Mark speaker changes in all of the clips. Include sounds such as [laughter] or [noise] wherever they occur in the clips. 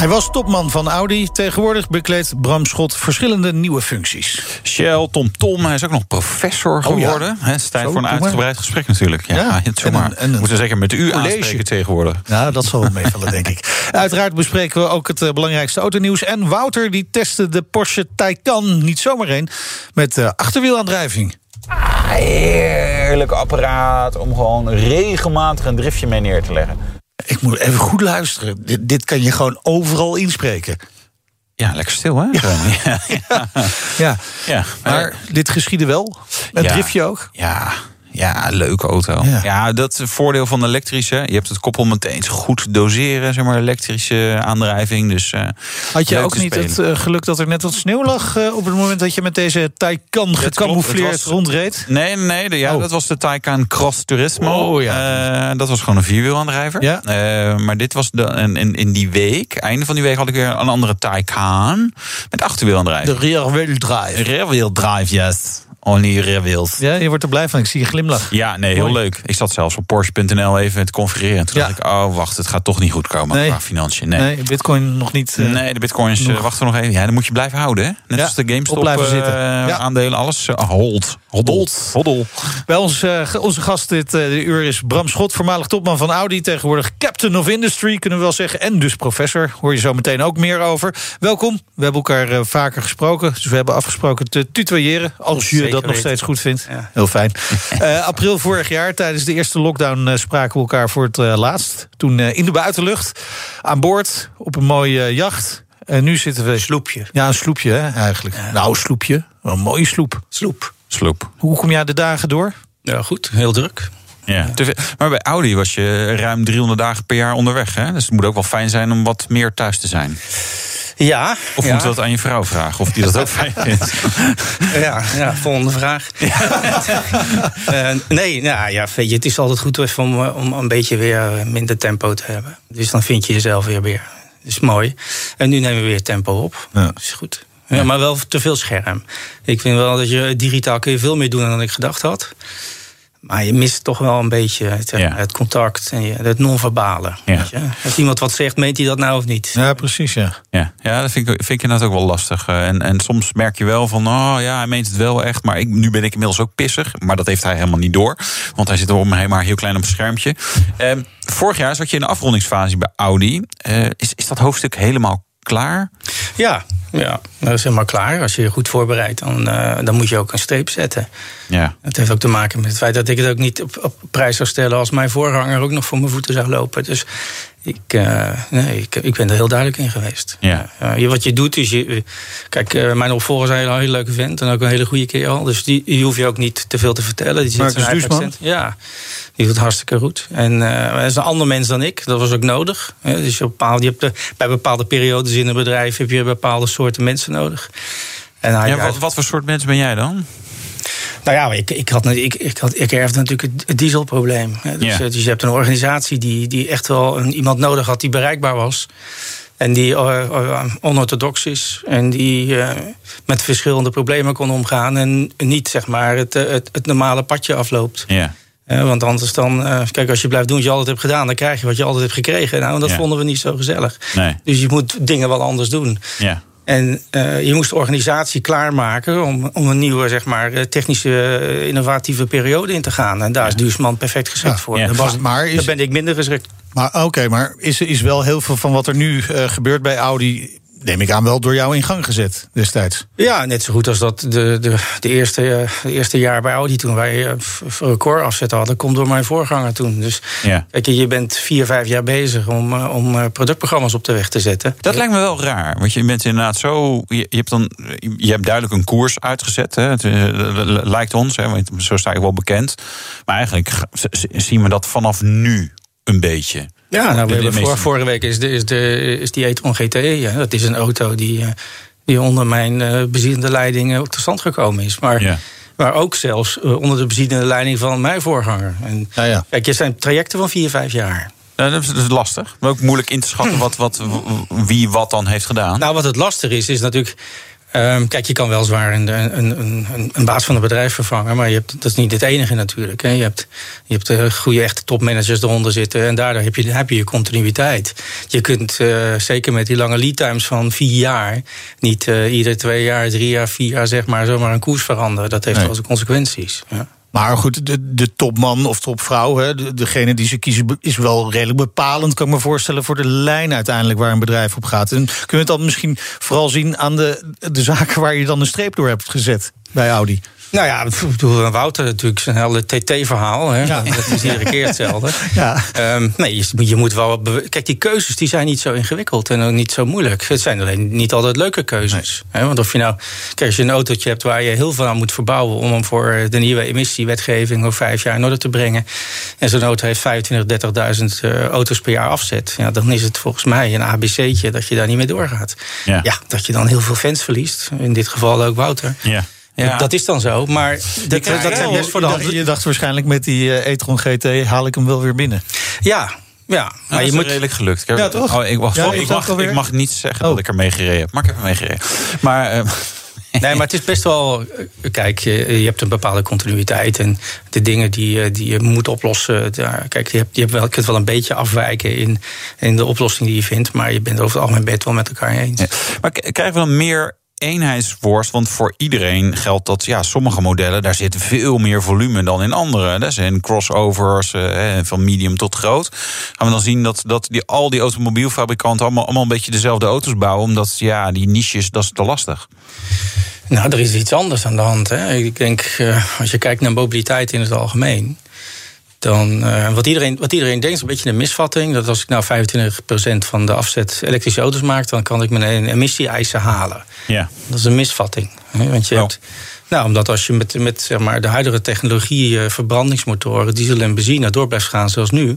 Speaker 1: Hij was topman van Audi. Tegenwoordig bekleedt Bram Schot verschillende nieuwe functies.
Speaker 2: Shell, Tom Tom, hij is ook nog professor
Speaker 1: Oh ja.
Speaker 2: geworden. Het is tijd
Speaker 1: Zo,
Speaker 2: voor een uitgebreid gesprek natuurlijk. Ja,
Speaker 1: Ja, en en
Speaker 2: Moeten we zeker met u
Speaker 1: college.
Speaker 2: aanspreken tegenwoordig.
Speaker 1: Ja, dat zal wel meevallen, denk ik. [laughs] Uiteraard bespreken we ook het eh, belangrijkste autonieuws. En Wouter die testte de Porsche Taycan, niet zomaar één, met eh, achterwielaandrijving.
Speaker 2: Heerlijk apparaat om gewoon regelmatig een driftje mee neer te leggen.
Speaker 1: Ik moet even goed luisteren. Dit, dit kan je gewoon overal inspreken.
Speaker 2: Ja, lekker stil hè? Ja, ja. [laughs]
Speaker 1: Ja,
Speaker 2: ja.
Speaker 1: maar dit geschiedde wel.
Speaker 2: Ja.
Speaker 1: driftje ook.
Speaker 2: Ja, ja, leuke auto.
Speaker 1: Ja.
Speaker 2: Ja. dat voordeel van de elektrische. Je hebt het koppel meteen goed doseren, zeg maar, elektrische aandrijving. Dus, eh,
Speaker 1: Had je ook niet
Speaker 2: spelen.
Speaker 1: het eh, geluk dat er net wat sneeuw lag... eh, op het moment dat je met deze Taycan gecamoufleerd
Speaker 2: was-
Speaker 1: rondreed?
Speaker 2: Nee, nee, de- ja,
Speaker 1: Oh.
Speaker 2: dat was de Taycan Cross Turismo.
Speaker 1: Oh, ja.
Speaker 2: Dat was gewoon een vierwielaandrijver.
Speaker 1: Ja.
Speaker 2: Maar dit was de, en, in, in die week, einde van die week, had ik weer een andere Taycan met achterwielaandrijving.
Speaker 1: De rear wheel drive.
Speaker 2: rear-wheel drive, yes. Rear wheels.
Speaker 1: Ja, je wordt er blij van. Ik zie je glimlach.
Speaker 2: Ja, nee, heel
Speaker 1: Mooi.
Speaker 2: leuk. Ik zat zelfs op Porsche.nl even te configureren. En toen
Speaker 1: Ja.
Speaker 2: dacht ik, oh wacht, het gaat toch niet goed komen
Speaker 1: Nee.
Speaker 2: qua financiën. Nee.
Speaker 1: Nee, bitcoin nog niet. eh,
Speaker 2: Nee, de bitcoins
Speaker 1: nog.
Speaker 2: eh, wachten we nog even. Ja, dan moet je blijven houden, hè? Net
Speaker 1: Ja,
Speaker 2: als de GameStop
Speaker 1: op blijven
Speaker 2: eh,
Speaker 1: zitten. Ja.
Speaker 2: aandelen, alles eh, hold. Hoddel. Hoddel.
Speaker 1: Bij ons, onze gast dit de uur is Bram Schot, voormalig topman van Audi. Tegenwoordig Captain of Industry, kunnen we wel zeggen. En dus professor. Hoor je zo meteen ook meer over. Welkom. We hebben elkaar vaker gesproken. Dus we hebben afgesproken te tutoyeren. Als je Dat nog steeds goed vindt.
Speaker 3: Ja.
Speaker 1: Heel fijn. [laughs] Eh, april vorig jaar, tijdens de eerste lockdown, eh, spraken we elkaar voor het eh, laatst. Toen eh, in de buitenlucht. Aan boord, op een mooie jacht. En nu zitten we.
Speaker 3: Sloepje.
Speaker 1: Ja, een sloepje hè, eigenlijk. Nou, sloepje. Een mooie sloep.
Speaker 3: Sloep.
Speaker 2: Sloep.
Speaker 1: Hoe kom jij de dagen door?
Speaker 3: Ja, goed. Heel druk.
Speaker 2: Ja. Te veel. Maar bij Audi was je ruim 300 dagen per jaar onderweg, hè? Dus het moet ook wel fijn zijn om wat meer thuis te zijn.
Speaker 3: Ja.
Speaker 2: Of
Speaker 3: ja.
Speaker 2: moet dat aan je vrouw vragen, of die dat ook fijn vindt? [laughs]
Speaker 3: Ja, ja, volgende vraag. [laughs] Eh, nee, nou ja, weet je, het is altijd goed om, om een beetje weer minder tempo te hebben. Dus dan vind je jezelf weer weer. Dat is mooi. En nu nemen we weer tempo op.
Speaker 1: Ja.
Speaker 3: Dat is goed. Ja, maar wel te veel scherm. Ik vind wel dat je digitaal kun je veel meer doen dan ik gedacht had. Maar je mist toch wel een beetje het,
Speaker 2: Ja.
Speaker 3: het contact en het non-verbale.
Speaker 2: Ja.
Speaker 3: weet je. Als iemand wat zegt, meent hij dat nou of niet?
Speaker 1: Ja, precies, ja.
Speaker 2: Ja, ja dat vind ik, vind ik inderdaad ook wel lastig. Eh, En, en soms merk je wel van, oh ja, hij meent het wel echt. Maar ik, nu ben ik inmiddels ook pissig. Maar dat heeft hij helemaal niet door. Want hij zit er om me heen maar heel klein op een schermpje. Eh, vorig jaar zat je in de afrondingsfase bij Audi. Eh, is, is dat hoofdstuk helemaal klaar?
Speaker 3: Ja, ja, dat is helemaal klaar. Als je je goed voorbereidt, dan, eh, dan moet je ook een streep zetten.
Speaker 2: Ja.
Speaker 3: Het heeft ook te maken met het feit dat ik het ook niet op, op prijs zou stellen als mijn voorganger ook nog voor mijn voeten zou lopen. Dus ik, eh, nee, ik, ik ben er heel duidelijk in geweest.
Speaker 2: Ja.
Speaker 3: Je- wat je doet is je. Kijk, eh, mijn opvolger is een hele, hele leuke vent en ook een hele goede kerel. Dus die, die hoef je ook niet te veel te vertellen. Die zit
Speaker 1: Marcus
Speaker 3: accent. Ja, die doet het hartstikke goed. En eh, hij is een ander mens dan ik. Dat was ook nodig. hè. Dus je, bepaalt, je hebt de- bij bepaalde periodes in een bedrijf heb je bepaalde soorten mensen nodig. En hij,
Speaker 2: ja wat, wat voor soort mens ben jij dan?
Speaker 3: Nou ja, ik, ik, had, ik, ik, had, ik erfde natuurlijk het, dieselprobleem. hè. Dus, eh, dus je hebt een organisatie die, die echt wel een, iemand nodig had die bereikbaar was. En die eh, eh, onorthodox is. En die met verschillende problemen kon omgaan. En niet zeg maar het, het, het normale padje afloopt.
Speaker 2: Ja.
Speaker 3: Want anders dan, kijk, als je blijft doen wat je altijd hebt gedaan, dan krijg je wat je altijd hebt gekregen. Nou, en dat
Speaker 2: Ja.
Speaker 3: vonden we niet zo gezellig.
Speaker 2: Nee.
Speaker 3: Dus je moet dingen wel anders doen.
Speaker 2: Ja.
Speaker 3: En eh, je moest de organisatie klaarmaken om, om een nieuwe, zeg maar, eh, technische, eh, innovatieve periode in te gaan. En daar is Duursman perfect geschikt
Speaker 1: Ja,
Speaker 3: voor.
Speaker 2: ja.
Speaker 3: Daar, was,
Speaker 1: Maar is-
Speaker 3: daar ben ik minder geschikt.
Speaker 1: Maar oké, maar is, is wel heel veel van wat er nu gebeurt bij Audi neem ik aan, wel door jou in gang gezet destijds.
Speaker 3: Ja, net zo goed als dat de, de, de, eerste, de eerste jaar bij Audi toen wij een record afzetten hadden, komt door mijn voorganger toen. Dus ja. kijk, je bent vier, vijf jaar bezig om, om productprogramma's op de weg te zetten.
Speaker 2: Dat lijkt me wel raar, want je bent inderdaad zo. Je, je hebt dan, je hebt duidelijk een koers uitgezet. Hè. Het, lijkt ons, hè, want zo sta je wel bekend. Maar eigenlijk zien we dat vanaf nu een beetje.
Speaker 3: Ja, nou, we hebben voor, vorige week is, de, is, de, is die e-tron GTE. Ja, dat is een auto die, eh, die onder mijn uh, bezielende leiding ook tot stand gekomen is. Maar, ja. maar ook zelfs uh, onder de bezielende leiding van mijn voorganger. En, ja, ja. Kijk, je zijn trajecten van vier, vijf jaar.
Speaker 2: dat, is, dat is lastig. Maar ook moeilijk in te schatten wat, wat, wie wat dan heeft gedaan.
Speaker 3: Nou, wat het lastig is, is natuurlijk Um, kijk, je kan wel zwaar een, een, een, een, baas van een bedrijf vervangen, maar je hebt, dat is niet het enige natuurlijk. Hè. Je hebt, je hebt uh, goede echte topmanagers eronder zitten en daardoor heb je, heb je je continuïteit. Je kunt uh, zeker met die lange lead times van vier jaar niet uh, iedere twee jaar, drie jaar, vier jaar zeg maar zomaar een koers veranderen. Dat heeft nee. wel zijn consequenties. Ja.
Speaker 1: Maar goed, de, de topman of topvrouw, hè, degene die ze kiezen, is wel redelijk bepalend, kan ik me voorstellen, voor de lijn uiteindelijk waar een bedrijf op gaat. En kunnen we het dan misschien vooral zien aan de, de zaken waar je dan een streep door hebt gezet bij Audi?
Speaker 3: Nou ja, Wouter natuurlijk zijn hele TT-verhaal. Ja. Dat is iedere keer hetzelfde. [laughs] Ja. Um, nee, je, je, moet wel. Kijk, die keuzes die zijn niet zo ingewikkeld en ook niet zo moeilijk. Het zijn alleen niet altijd leuke keuzes. Nee. Want of je nou. Kijk, als je een autootje hebt waar je heel veel aan moet verbouwen. om hem voor de nieuwe emissiewetgeving over vijf jaar in orde te brengen. en zo'n auto heeft 25.000, 30.000 uh, auto's per jaar afzet. Ja, dan is het volgens mij een ABC'tje dat je daar niet mee doorgaat. Ja. ja, dat je dan heel veel fans verliest. In dit geval ook Wouter. Ja. Ja. Dat is dan zo, maar dat, dat, dat zijn best voor de
Speaker 1: hand. Je dacht waarschijnlijk met die uh, e-tron GT haal ik hem wel weer binnen.
Speaker 3: Ja, ja,
Speaker 2: maar je
Speaker 3: is
Speaker 2: moet redelijk gelukt. Ja, toch? Oh, ik, ja, ik, mag, ik mag niet zeggen oh. dat ik er mee gereden heb. Maar ik heb er mee gereden. Maar... Uh, [laughs]
Speaker 3: Nee, maar het is best wel. Eh, kijk, je, je, hebt een bepaalde continuïteit. En de dingen die, die je moet oplossen. Daar, kijk, je, hebt, je, hebt wel, je kunt wel een beetje afwijken in, in de oplossing die je vindt. Maar je bent over het algemeen bed wel met elkaar eens. Ja.
Speaker 2: Maar krijgen we dan meer eenheidsworst. Want voor iedereen geldt dat ja, sommige modellen, daar zit veel meer volume dan in andere. Dat zijn crossovers eh, van medium tot groot. Gaan we dan zien dat, dat die, al die automobielfabrikanten allemaal, allemaal een beetje dezelfde auto's bouwen. Omdat ja, die niches, dat is te lastig.
Speaker 3: Nou, er is iets anders aan de hand. Hè. Ik denk, uh, als je kijkt naar mobiliteit in het algemeen. Dan, uh, wat, iedereen, wat iedereen denkt, is een beetje een misvatting. Dat als ik nou 25% van de afzet elektrische auto's maak, dan kan ik mijn emissie-eisen halen. Ja. Dat is een misvatting. Hè? Want je oh. hebt nou, omdat als je met, met zeg maar, de huidige technologie, eh, verbrandingsmotoren, diesel en benzine door blijft gaan zoals nu,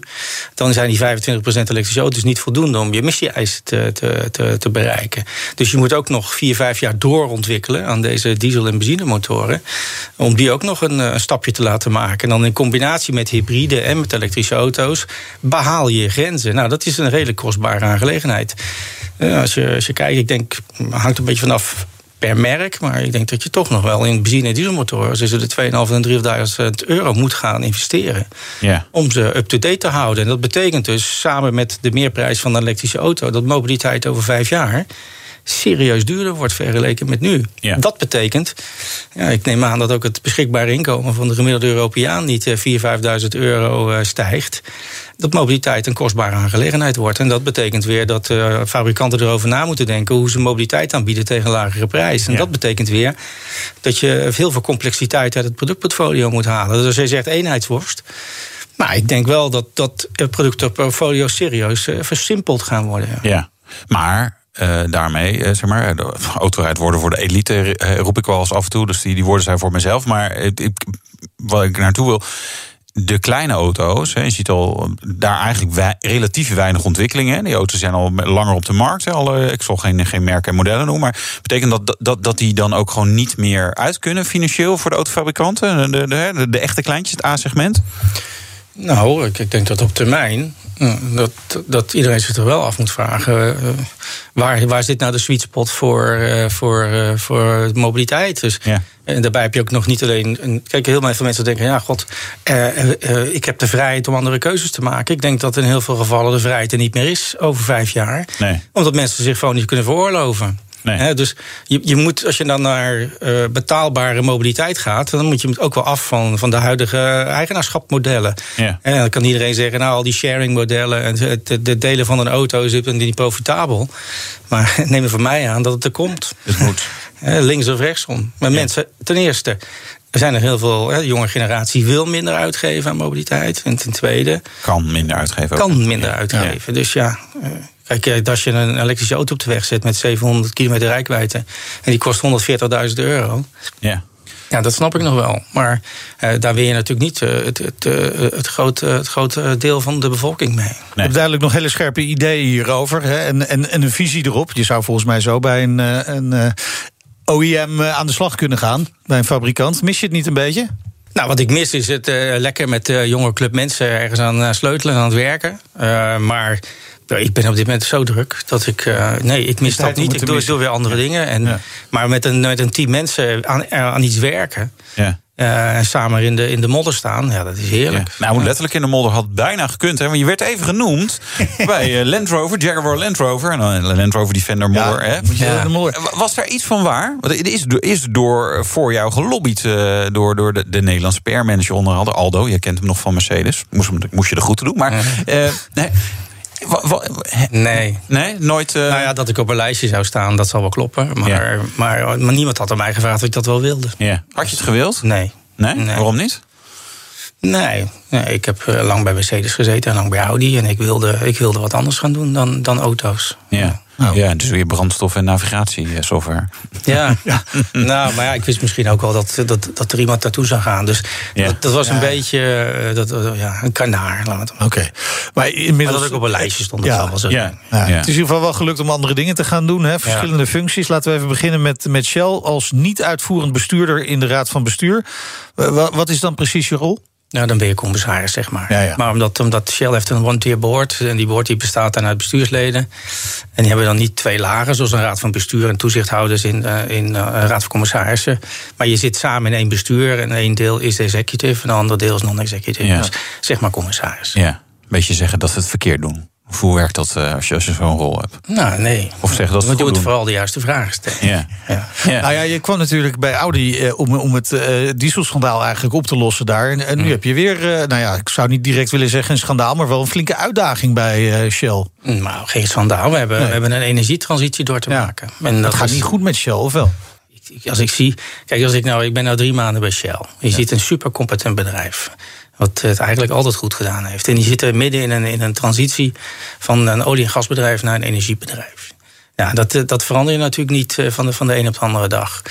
Speaker 3: dan zijn die 25% elektrische auto's niet voldoende om je emissie-eisen te, te, te, bereiken. Dus je moet ook nog vier, vijf jaar doorontwikkelen aan deze diesel- en benzinemotoren, om die ook nog een, een, stapje te laten maken. En dan in combinatie met hybride en met elektrische auto's behaal je grenzen. Nou, dat is een redelijk kostbare aangelegenheid. Uh, als, je, als je kijkt, ik denk, hangt een beetje vanaf per merk. Maar ik denk dat je toch nog wel in benzine- en dieselmotoren... tussen de 2.500 en 3.000 euro moet gaan investeren... Ja. om ze up-to-date te houden. En dat betekent dus, samen met de meerprijs van de elektrische auto... dat mobiliteit over vijf jaar serieus duurder wordt vergeleken met nu. Ja. Dat betekent, ja, ik neem aan dat ook het beschikbare inkomen van de gemiddelde Europeaan niet 4.000, eh, 5.000 euro eh, stijgt. Dat mobiliteit een kostbare aangelegenheid wordt. En dat betekent weer dat uh, fabrikanten erover na moeten denken hoe ze mobiliteit aanbieden tegen lagere prijs. En dat betekent weer dat je heel veel complexiteit uit het productportfolio moet halen. Dus als je zegt eenheidsworst. Maar ik denk wel dat dat productportfolio serieus versimpeld gaan worden.
Speaker 2: Ja, maar uh, daarmee, uh, zeg maar, autorijd worden voor de elite, uh, roep ik wel eens af en toe. Dus die, die woorden zijn voor mezelf. Maar ik, wat ik naartoe wil. De kleine auto's, je ziet al daar eigenlijk relatief weinig ontwikkelingen. Die auto's zijn al langer op de markt. Alle, ik zal geen, geen merken en modellen noemen. Maar betekent dat, dat dat die dan ook gewoon niet meer uit kunnen financieel voor de autofabrikanten? De, de, de, de echte kleintjes, het A-segment?
Speaker 3: Nou, ik denk dat op termijn dat, dat iedereen zich er wel af moet vragen. Uh, waar, waar zit nou de sweet spot voor, uh, voor, uh, voor mobiliteit? Dus, ja. En daarbij heb je ook nog niet alleen. Een, kijk, heel veel mensen denken: ja, god, ik heb de vrijheid om andere keuzes te maken. Ik denk dat in heel veel gevallen de vrijheid er niet meer is over vijf jaar. Nee. Omdat mensen zich gewoon niet kunnen veroorloven. Nee. dus je, je moet, als je dan naar uh, betaalbare mobiliteit gaat, dan moet je ook wel af van, van de huidige eigenaarschapmodellen.
Speaker 2: Ja.
Speaker 3: En dan kan iedereen zeggen, nou, al die sharing-modellen en het, de delen van een auto is niet profitabel. Maar [laughs] neem er van mij aan dat het er komt.
Speaker 2: Het moet. [laughs]
Speaker 3: Links of rechtsom. Maar mensen, ten eerste, er zijn er heel veel, hè, de jonge generatie wil minder uitgeven aan mobiliteit. En ten tweede...
Speaker 2: Kan minder uitgeven.
Speaker 3: Kan minder uitgeven. Dus ja, eh, kijk, eh, als je een elektrische auto op de weg zet met 700 kilometer rijkwijde... en die kost 140.000 euro...
Speaker 2: Ja.
Speaker 3: Ja, dat snap ik nog wel. Maar uh, daar wil je natuurlijk niet uh, het, het, uh, het, grote, het grote deel van de bevolking mee.
Speaker 1: Nee. Je hebt duidelijk nog hele scherpe ideeën hierover. Hè? En, en, en, een visie erop. Je zou volgens mij zo bij een, een OEM aan de slag kunnen gaan. Bij een fabrikant. Mis je het niet een beetje?
Speaker 3: Nou, wat ik mis is het lekker met de jonge club mensen ergens aan sleutelen en aan het werken. maar ik ben op dit moment zo druk dat ik. Uh, nee, ik mis dat niet. Ik doe, doe, weer andere dingen. En, ja. Maar met een, met een team mensen aan, aan iets werken.
Speaker 2: Ja.
Speaker 3: Uh, en samen in de, in de modder staan, ja, dat is heerlijk.
Speaker 2: Ja. Nou, letterlijk in de modder had bijna gekund. Hè, want je werd even genoemd [laughs] bij uh, Land Rover, Jaguar Land Rover. En dan Land Rover Defender modder.
Speaker 1: Ja,
Speaker 2: hè.
Speaker 1: Ja. Modder.
Speaker 2: Was daar iets van waar? Want het is, is door voor jou gelobbyd uh, door, door de, de Nederlandse PR-manager onder andere, Aldo. Je kent hem nog van Mercedes. Moest, moest je de groeten doen. Maar nee,
Speaker 3: Nee.
Speaker 2: Nee, nooit. Uh...
Speaker 3: Nou ja, dat ik op een lijstje zou staan, dat zal wel kloppen. Maar, ja. maar, maar, niemand had aan mij gevraagd of ik dat wel wilde.
Speaker 2: Ja. Had je het gewild?
Speaker 3: Nee.
Speaker 2: Nee? nee. Waarom niet?
Speaker 3: Nee. nee, ik heb lang bij Mercedes gezeten en lang bij Audi. En ik wilde, ik wilde wat anders gaan doen dan, dan auto's.
Speaker 2: Ja. Oh. Ja, dus weer brandstof- en navigatiesoftware.
Speaker 3: Ja. [laughs] ja, nou, maar ja, ik wist misschien ook wel dat, dat, dat er iemand naartoe zou gaan. Dus ja. dat, dat, was een ja. beetje dat, ja, een kanaar.
Speaker 1: Oké. Okay. Maar inmiddels.
Speaker 3: Maar dat ik op een lijstje stond,
Speaker 1: ja.
Speaker 3: dat wel zo.
Speaker 1: Ja. Het is in ieder geval wel gelukt om andere dingen te gaan doen. Hè? Verschillende functies. Laten we even beginnen met, met Shell als niet-uitvoerend bestuurder in de Raad van Bestuur. Wat is dan precies je rol?
Speaker 3: Nou, dan ben je commissaris, zeg maar.
Speaker 1: Ja, ja.
Speaker 3: Maar omdat, omdat Shell heeft een one-tier board... en die board die bestaat dan uit bestuursleden... en die hebben dan niet twee lagen... zoals een raad van bestuur en toezichthouders in, uh, in uh, een raad van commissarissen. Maar je zit samen in één bestuur... en één deel is executive en een ander deel is non-executive.
Speaker 2: Ja.
Speaker 3: Dus zeg maar commissaris.
Speaker 2: Ja, een beetje zeggen dat ze het verkeerd doen. Of hoe werkt dat uh, als je, als je zo'n rol hebt?
Speaker 3: Nou, nee.
Speaker 2: Of zeggen dat
Speaker 3: Want je moet vooral de juiste vragen stellen.
Speaker 2: Ja.
Speaker 3: ja.
Speaker 2: ja.
Speaker 1: Nou ja, je kwam natuurlijk bij Audi eh, om, om het uh, dieselschandaal eigenlijk op te lossen daar. En, en nu mm. heb je weer, uh, nou ja, ik zou niet direct willen zeggen een schandaal, maar wel een flinke uitdaging bij Shell.
Speaker 3: Nou, geen schandaal. We hebben, nee. we hebben een energietransitie door te
Speaker 1: ja.
Speaker 3: maken.
Speaker 1: En dat, dat gaat is... niet goed met Shell, of wel?
Speaker 3: Als ik zie, kijk, als ik nou, ik ben nou drie maanden bij Shell. Je ziet een supercompetent bedrijf wat het eigenlijk altijd goed gedaan heeft. En die zitten midden in een, in een transitie van een olie- en gasbedrijf naar een energiebedrijf. Ja, dat, dat verander je natuurlijk niet van de, van de een op de andere dag.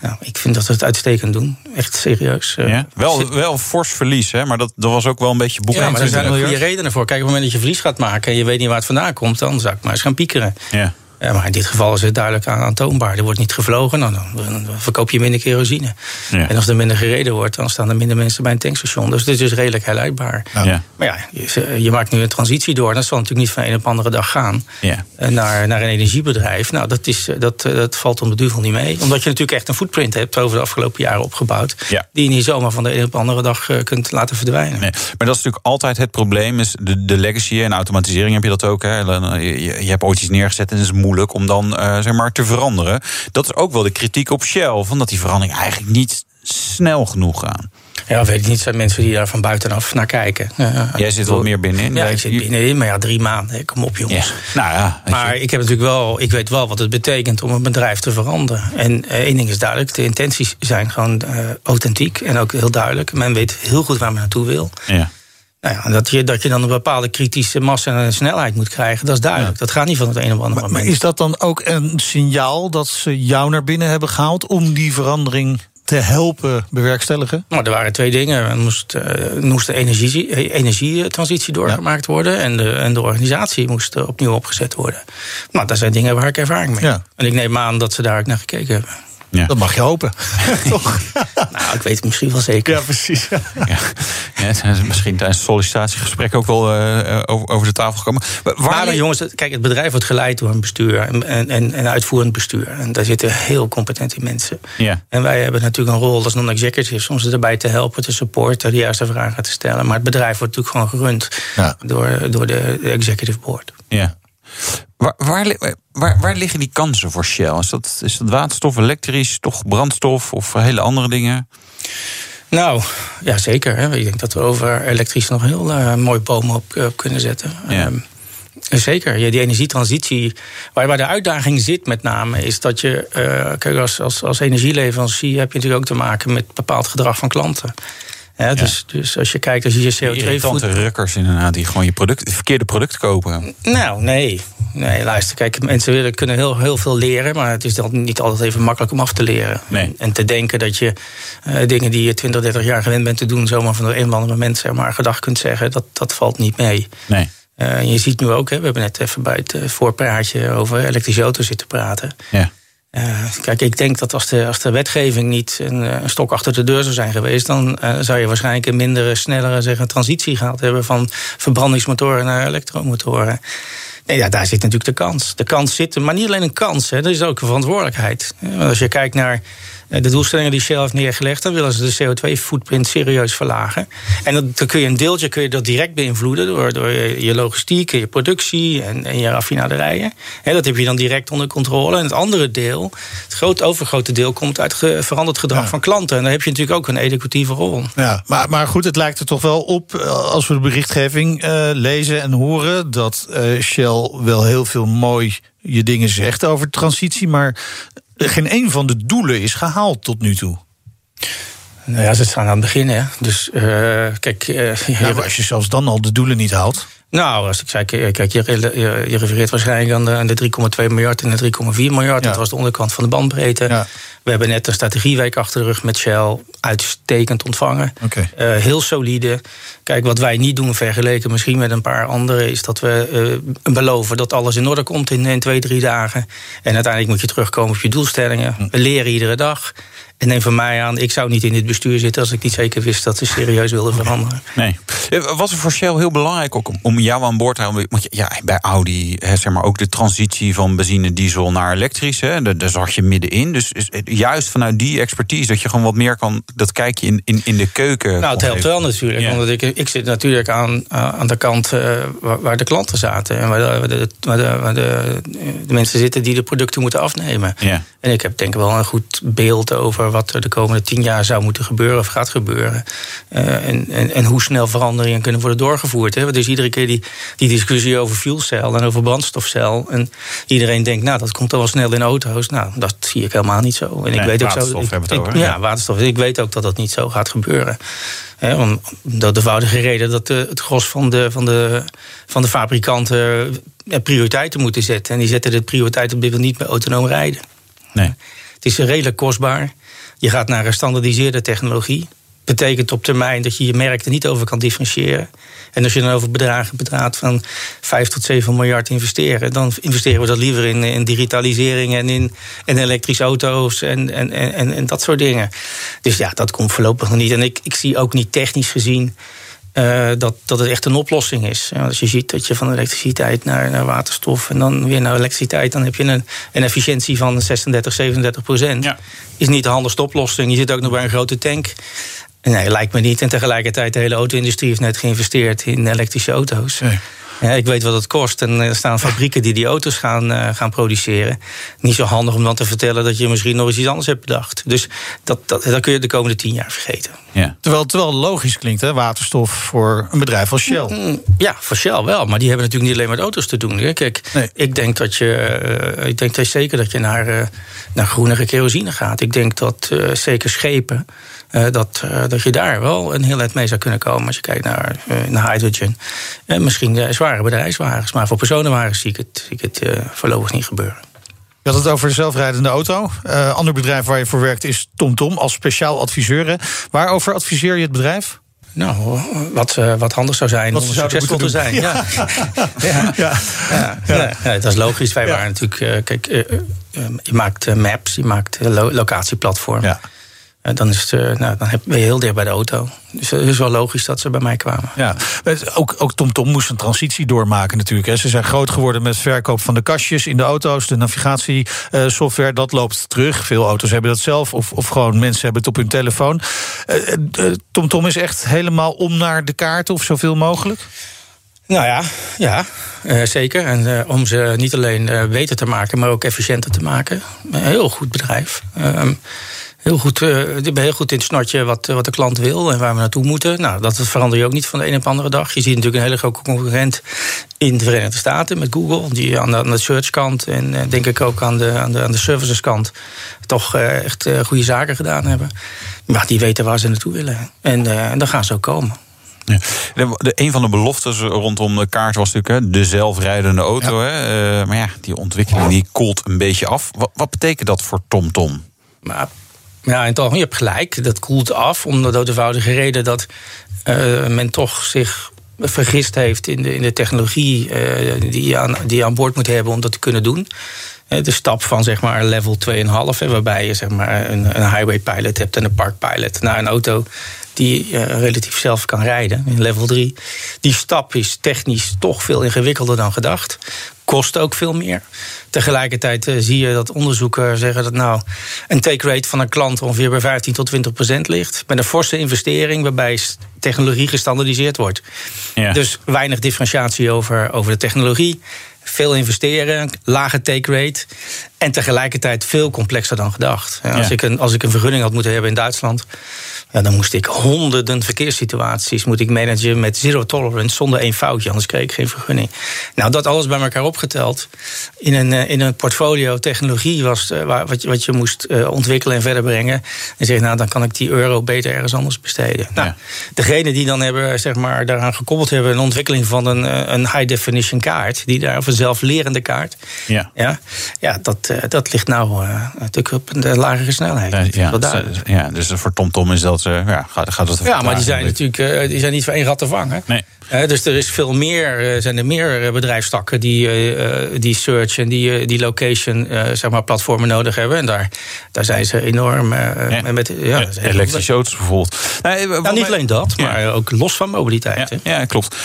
Speaker 3: Nou, ik vind dat we het uitstekend doen. Echt serieus.
Speaker 2: Ja, wel, wel fors verlies, hè? maar dat, dat was ook wel een beetje boek.
Speaker 3: Ja, maar er zijn ook goede redenen voor. Kijk, op het moment dat je verlies gaat maken... en je weet niet waar het vandaan komt... dan zou ik maar eens gaan piekeren.
Speaker 2: Ja.
Speaker 3: Ja, maar in dit geval is het duidelijk aantoonbaar. Er wordt niet gevlogen, nou, dan, verkoop je minder kerosine.
Speaker 2: Ja.
Speaker 3: En als er minder gereden wordt, dan staan er minder mensen bij een tankstation. Dus dit is redelijk herleidbaar.
Speaker 2: Ja.
Speaker 3: Maar ja, je, je, maakt nu een transitie door. Dat zal natuurlijk niet van een op andere dag gaan.
Speaker 2: Ja.
Speaker 3: Naar, naar een energiebedrijf. Nou, dat, is, dat, dat valt om de duvel niet mee. Omdat je natuurlijk echt een footprint hebt over de afgelopen jaren opgebouwd. Die je niet zomaar van de een op de andere dag kunt laten verdwijnen.
Speaker 2: Nee. Maar dat is natuurlijk altijd het probleem. Is de, de legacy en automatisering heb je dat ook. Hè. Je, je hebt ooit iets neergezet en het is moeilijk om dan uh, zeg maar te veranderen. Dat is ook wel de kritiek op Shell. Van dat die verandering eigenlijk niet snel genoeg gaan.
Speaker 3: Ja, weet ik niet. zijn mensen die daar van buitenaf naar kijken. Uh,
Speaker 2: Jij zit wel meer binnenin.
Speaker 3: Ja, ik zit binnenin. Maar ja, drie maanden. Kom op, jongens.
Speaker 2: Ja. Nou ja,
Speaker 3: maar je... ik heb natuurlijk wel, ik weet wel wat het betekent om een bedrijf te veranderen. En uh, één ding is duidelijk: de intenties zijn gewoon uh, authentiek en ook heel duidelijk. Men weet heel goed waar men naartoe wil.
Speaker 2: Ja.
Speaker 3: Nou ja, dat, je, dat je dan een bepaalde kritische massa en snelheid moet krijgen, dat is duidelijk. Ja. Dat gaat niet van het een op andere
Speaker 1: maar,
Speaker 3: moment.
Speaker 1: Maar is dat dan ook een signaal dat ze jou naar binnen hebben gehaald om die verandering te helpen bewerkstelligen?
Speaker 3: Nou, er waren twee dingen. Er moest, uh, moest de energie, energietransitie doorgemaakt ja. worden en de, en de organisatie moest uh, opnieuw opgezet worden. Nou, dat zijn dingen waar ik ervaring mee heb.
Speaker 1: Ja.
Speaker 3: En ik neem aan dat ze daar ook naar gekeken hebben.
Speaker 1: Ja. Dat mag je hopen. [laughs] Toch?
Speaker 3: nou, ik weet het misschien wel zeker.
Speaker 1: Ja, precies.
Speaker 2: ja. Ja, misschien tijdens het sollicitatiegesprek ook wel uh, over, over de tafel gekomen.
Speaker 3: Maar dan, jongens, kijk, het bedrijf wordt geleid door een bestuur en, en, en uitvoerend bestuur. En daar zitten heel competente mensen.
Speaker 2: Ja.
Speaker 3: En wij hebben natuurlijk een rol als non-executive om ze erbij te helpen, te supporten, de juiste vragen te stellen. Maar het bedrijf wordt natuurlijk gewoon gerund
Speaker 1: ja.
Speaker 3: door, door de, de executive board.
Speaker 2: Ja. Waar, waar, waar, waar, liggen die kansen voor Shell? Is dat, is dat waterstof, elektrisch, toch brandstof of hele andere dingen?
Speaker 3: Nou, ja, zeker. Hè. Ik denk dat we over elektrisch nog heel uh, mooi bomen op, kunnen zetten. Ja. Um, Zeker, ja, die energietransitie. Waar, waar de uitdaging zit met name, is dat je, uh, kijk, als, als, als energieleverancier heb je natuurlijk ook te maken met bepaald gedrag van klanten. Ja, dus, dus als je kijkt, als je je CO2
Speaker 2: voet... rukkers inderdaad, die gewoon je product, verkeerde product kopen.
Speaker 3: Nou, nee. Nee, luister, kijk, mensen willen, kunnen heel, heel veel leren... maar het is dan niet altijd even makkelijk om af te leren.
Speaker 2: Nee.
Speaker 3: En te denken dat je uh, dingen die je 20, 30 jaar gewend bent te doen... zomaar van een of andere moment zeg maar, gedag kunt zeggen... dat, dat valt niet mee.
Speaker 2: Nee.
Speaker 3: Uh, je ziet nu ook, hè, we hebben net even bij het uh, voorpraatje over elektrische auto's zitten praten.
Speaker 2: Ja.
Speaker 3: Uh, kijk, ik denk dat als de, als de wetgeving niet een, een stok achter de deur zou zijn geweest, dan zou je waarschijnlijk een mindere, snellere zeggen, transitie gehad hebben van verbrandingsmotoren naar elektromotoren. Ja, daar zit natuurlijk de kans. De kans zit, maar niet alleen een kans, hè, er is ook een verantwoordelijkheid. Als je kijkt naar de doelstellingen die Shell heeft neergelegd, dan willen ze de CO2-footprint serieus verlagen. En dan kun je een deeltje kun je dat direct beïnvloeden door, door je logistiek, je productie en, en je raffinaderijen. dat heb je dan direct onder controle. En het andere deel, het groot, overgrote deel, komt uit veranderd gedrag van klanten. En daar heb je natuurlijk ook een educatieve rol.
Speaker 1: Ja, maar, maar goed, het lijkt er toch wel op, eh, als we de berichtgeving uh, lezen en horen, dat uh, Shell wel heel veel mooi je dingen zegt over transitie, maar geen een van de doelen is gehaald tot nu toe.
Speaker 3: Nou ja, ze staan aan het begin, hè. Dus uh, kijk... Uh,
Speaker 1: ja, als je zelfs dan al de doelen niet haalt...
Speaker 3: Nou, als ik zei, kijk, je, je refereert waarschijnlijk aan de, aan de 3,2 miljard en de 3,4 miljard. Ja. Dat was de onderkant van de bandbreedte.
Speaker 1: Ja.
Speaker 3: We hebben net een strategieweek achter de rug met Shell. Uitstekend ontvangen.
Speaker 1: Okay.
Speaker 3: Uh, heel solide. Kijk, wat wij niet doen vergeleken misschien met een paar anderen... is dat we uh, beloven dat alles in orde komt in, in twee, drie dagen. En uiteindelijk moet je terugkomen op je doelstellingen.
Speaker 1: Hm.
Speaker 3: We leren iedere dag. En neem van mij aan, ik zou niet in dit bestuur zitten als ik niet zeker wist dat ze serieus wilden veranderen.
Speaker 2: Nee. Was het voor Shell heel belangrijk ook om jou aan boord te houden? Want ja, bij Audi, hè, zeg maar ook de transitie van benzine, diesel naar elektrisch, hè, daar, daar zag je middenin. Dus juist vanuit die expertise dat je gewoon wat meer kan, dat kijk je in, in, in de keuken.
Speaker 3: Nou, het helpt wel natuurlijk. Ja. Want ik, ik zit natuurlijk aan, aan de kant uh, waar, waar, de klanten zaten en waar, de, waar, de, waar, de, waar de, de, mensen zitten die de producten moeten afnemen.
Speaker 2: Ja.
Speaker 3: En ik heb denk ik wel een goed beeld over wat er de komende tien jaar zou moeten gebeuren of gaat gebeuren. Uh, en, en, en, hoe snel veranderingen kunnen worden doorgevoerd. Hè. Dus iedere keer die, die discussie over fuelcel en over brandstofcel. En iedereen denkt, nou, dat komt al wel snel in auto's. Nou, dat zie ik helemaal niet zo. En
Speaker 2: nee,
Speaker 3: ik weet ook
Speaker 2: zo.
Speaker 3: Ik, ja, waterstof. Ik weet ook dat dat niet zo gaat gebeuren. He, om de eenvoudige reden dat de, het gros van de, van, de, van de fabrikanten prioriteiten moeten zetten. En die zetten de prioriteit op dit moment niet bij autonoom rijden.
Speaker 2: Nee.
Speaker 3: Het is redelijk kostbaar. Je gaat naar een standaardiseerde technologie. Betekent op termijn dat je je merk er niet over kan differentiëren. En als je dan over bedragen bedraagt van 5 tot 7 miljard investeren, dan investeren we dat liever in, in digitalisering en in, in elektrische auto's en, en, en, en dat soort dingen. Dus ja, dat komt voorlopig nog niet. En ik, ik zie ook niet technisch gezien uh, dat, dat het echt een oplossing is. Ja, als je ziet dat je van elektriciteit naar, naar, waterstof en dan weer naar elektriciteit, dan heb je een, een efficiëntie van 36, 37 procent.
Speaker 2: Ja.
Speaker 3: Is niet de handigste oplossing. Je zit ook nog bij een grote tank. Nee, lijkt me niet. En tegelijkertijd, de hele auto-industrie heeft net geïnvesteerd in elektrische auto's.
Speaker 1: Nee.
Speaker 3: Ja, ik weet wat het kost. En er staan fabrieken die die auto's gaan, uh, gaan produceren. Niet zo handig om dan te vertellen dat je misschien nog eens iets anders hebt bedacht. Dus dat, dat, dat kun je de komende tien jaar vergeten.
Speaker 2: Ja.
Speaker 1: Terwijl het wel logisch klinkt, hè? waterstof voor een bedrijf als Shell.
Speaker 3: Mm, ja, voor Shell wel. Maar die hebben natuurlijk niet alleen met auto's te doen. Hè. Kijk,
Speaker 1: nee.
Speaker 3: ik denk dat je. Uh, ik denk dat zeker dat je naar, uh, naar groenere kerosine gaat. Ik denk dat uh, zeker schepen. Uh, dat, uh, dat je daar wel een heel eind mee zou kunnen komen als je kijkt naar, uh, naar hydrogen. En misschien zware bedrijfswagens, maar voor personenwagens zie ik het, zie ik het voorlopig niet gebeuren.
Speaker 1: Je had het over de zelfrijdende auto. Uh, ander bedrijf waar je voor werkt is TomTom Tom, als speciaal adviseur. Hè. Waarover adviseer je het bedrijf?
Speaker 3: Nou, wat, wat handig zou zijn
Speaker 1: wat
Speaker 3: om succesvol te zijn. [laughs] Ja. Ja. Ja. dat is logisch. Wij waren natuurlijk. Kijk, je maakt maps, je maakt lo locatieplatform.
Speaker 1: Ja.
Speaker 3: Dan, is het, nou, dan ben je heel dicht bij de auto. Dus het is wel logisch dat ze bij mij kwamen.
Speaker 1: Ja, ook, ook TomTom moest een transitie doormaken natuurlijk. Ze zijn groot geworden met verkoop van de kastjes in de auto's. De navigatiesoftware, dat loopt terug. Veel auto's hebben dat zelf. Of, of gewoon mensen hebben het op hun telefoon. TomTom is echt helemaal om naar de kaarten of zoveel mogelijk?
Speaker 3: Nou ja, ja uh, zeker. En uh, om ze niet alleen uh, beter te maken, maar ook efficiënter te maken. Een heel goed bedrijf. Heel goed, ik ben heel goed in het snotje wat, wat de klant wil en waar we naartoe moeten. Nou, dat verander je ook niet van de een op de andere dag. Je ziet natuurlijk een hele grote concurrent in de Verenigde Staten met Google, die aan de, aan de searchkant en uh, denk ik ook aan de, aan de, aan de serviceskant toch echt goede zaken gedaan hebben. Maar die weten waar ze naartoe willen. En, en dan gaan ze ook komen.
Speaker 2: Ja. De, de, een van de beloftes rondom de kaart was natuurlijk hè, de zelfrijdende auto. Ja. Hè? Uh, maar ja, die ontwikkeling die koelt een beetje af. Wat, wat betekent dat voor TomTom? Tom?
Speaker 3: Maar, ja, het algemeen, je hebt gelijk. Dat koelt af om de doodvoudige reden dat uh, men toch zich vergist heeft in de, in de technologie uh, die, je aan, die aan boord moet hebben om dat te kunnen doen. De stap van zeg maar level 2,5, waarbij je zeg maar een, een highway pilot hebt en een park pilot naar een auto die uh, relatief zelf kan rijden, in level 3. Die stap is technisch toch veel ingewikkelder dan gedacht. Kost ook veel meer. Tegelijkertijd uh, zie je dat onderzoeken zeggen dat nou een take rate van een klant ongeveer bij 15 tot 20 procent ligt. Met een forse investering waarbij technologie gestandardiseerd wordt. Ja. Dus weinig differentiatie over, over de technologie veel investeren, lage take rate. En tegelijkertijd veel complexer dan gedacht. Ja, als, ik een, als ik een vergunning had moeten hebben in Duitsland. Dan moest ik honderden verkeerssituaties moet ik managen met zero tolerance zonder één foutje, anders kreeg ik geen vergunning. Nou, dat alles bij elkaar opgeteld in een, in een portfolio technologie was wat, je, wat je moest ontwikkelen en verder brengen. En zeg, nou, dan kan ik die euro beter ergens anders besteden. Nou, ja. degene die dan hebben, zeg maar, daaraan gekoppeld hebben, een ontwikkeling van een, een high definition kaart, die daar of een zelflerende kaart.
Speaker 2: Ja,
Speaker 3: ja, ja dat, dat ligt nou uh, natuurlijk op een lagere snelheid.
Speaker 2: Ja, ja, ja, dus voor TomTom is dat ja, gaat, gaat het
Speaker 3: Ja, maar die zijn natuurlijk die zijn niet voor één rat te vangen.
Speaker 2: Nee.
Speaker 3: Dus er is veel meer, zijn er meer bedrijfstakken die, uh, die search en die, die location zeg maar platformen nodig hebben. En daar, daar zijn ze enorm
Speaker 2: ja.
Speaker 3: met ja,
Speaker 2: elektrische auto's bijvoorbeeld.
Speaker 3: Nou, niet alleen dat, maar ook los van mobiliteit.
Speaker 2: Ja, ja klopt.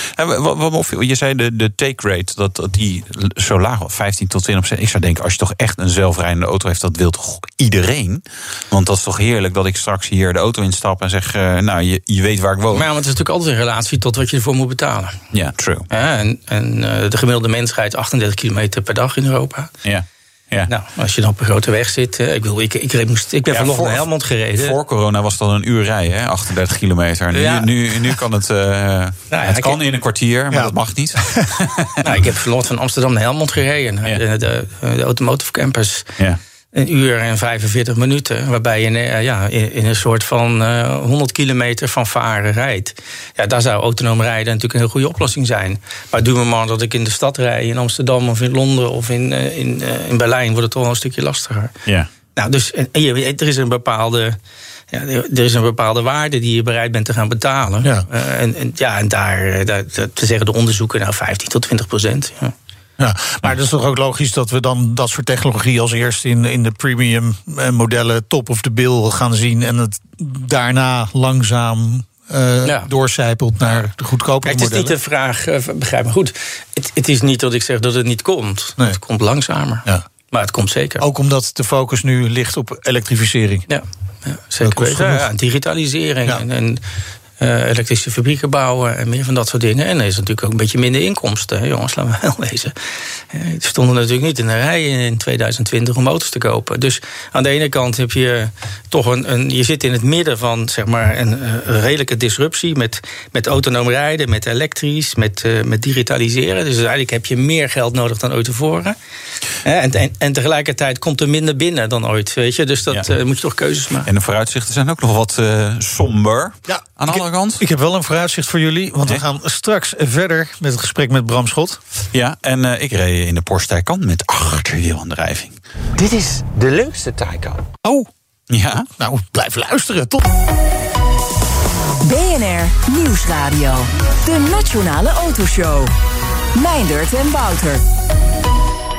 Speaker 2: Je zei de, de take rate dat die zo laag was, 15 tot 20 procent. Ik zou denken, als je toch echt een zelfrijdende auto heeft, dat wil toch iedereen? Want dat is toch heerlijk dat ik straks hier de auto instap en zeg, nou, je, je weet waar ik woon.
Speaker 3: Maar, ja, maar het is natuurlijk altijd in relatie tot wat je ervoor moet betalen.
Speaker 2: Ja, true.
Speaker 3: Ja, en en uh, de gemiddelde mens rijdt 38 kilometer per dag in Europa.
Speaker 2: Ja. Ja.
Speaker 3: Nou, als je dan op een grote weg zit. Ik, wil, ik, ik, moest, ik ben ja, vanochtend naar Helmond gereden.
Speaker 2: Voor corona was dat een uur rijden, hè? 38 kilometer. Nu, ja. nu, nu kan het. Uh, nou, het kan in een kwartier, maar ja. dat mag niet. [laughs]
Speaker 3: nou, ik heb vanochtend van Amsterdam naar Helmond gereden. De, de, de Automotive Campus.
Speaker 2: Ja
Speaker 3: een uur en 45 minuten. Waarbij je ja, in, een soort van uh, 100 kilometer van varen rijdt. Ja, daar zou autonoom rijden natuurlijk een heel goede oplossing zijn. Maar doe me maar dat ik in de stad rij, in Amsterdam of in Londen of in, uh, in, uh, in Berlijn, wordt het toch wel een stukje lastiger.
Speaker 2: Ja.
Speaker 3: Nou, dus en, er is een bepaalde. Ja, er is een bepaalde waarde die je bereid bent te gaan betalen.
Speaker 1: Ja.
Speaker 3: en, en, ja, en daar, daar te zeggen de onderzoeken, nou 15 tot 20 procent. Ja.
Speaker 1: Ja, maar dat is toch ook logisch dat we dan dat soort technologie als eerst in, in de premium modellen top of the bill gaan zien en het daarna langzaam uh, ja. doorcijpelt naar de goedkope
Speaker 3: Kijk, Het is niet de vraag, uh, begrijp me goed. Het, het, is niet dat ik zeg dat het niet komt. Nee. Het komt langzamer.
Speaker 1: Ja.
Speaker 3: Maar het komt zeker.
Speaker 1: Ook omdat de focus nu ligt op elektrificering.
Speaker 3: Ja, ja zeker. Ja, digitalisering. En, en uh, elektrische fabrieken bouwen en meer van dat soort dingen. En er is natuurlijk ook een beetje minder inkomsten. Hè, jongens, laten we wel [laughs] wezen. Uh, stonden natuurlijk niet in de rij in 2020 om auto's te kopen. Dus aan de ene kant heb je toch een. een je zit in het midden van zeg maar, een, een redelijke disruptie. Met, met autonoom rijden, met elektrisch, met, uh, met digitaliseren. Dus eigenlijk heb je meer geld nodig dan ooit tevoren. En, en, en, tegelijkertijd komt er minder binnen dan ooit. Weet je? Dus dat ja. moet je toch keuzes maken.
Speaker 2: En de vooruitzichten zijn ook nog wat somber.
Speaker 1: Ja,
Speaker 2: aan alle kant.
Speaker 1: Ik heb wel een vooruitzicht voor jullie, want we gaan straks verder met het gesprek met Bram Schot.
Speaker 2: Ja, en uh, ik reed in de Porsche Taycan met achterwielaandrijving.
Speaker 4: Dit is de leukste Taycan.
Speaker 1: Oh,
Speaker 2: ja.
Speaker 1: Nou, blijf luisteren. Tot.
Speaker 5: BNR Nieuwsradio. De Nationale Autoshow. Meindert en Wouter.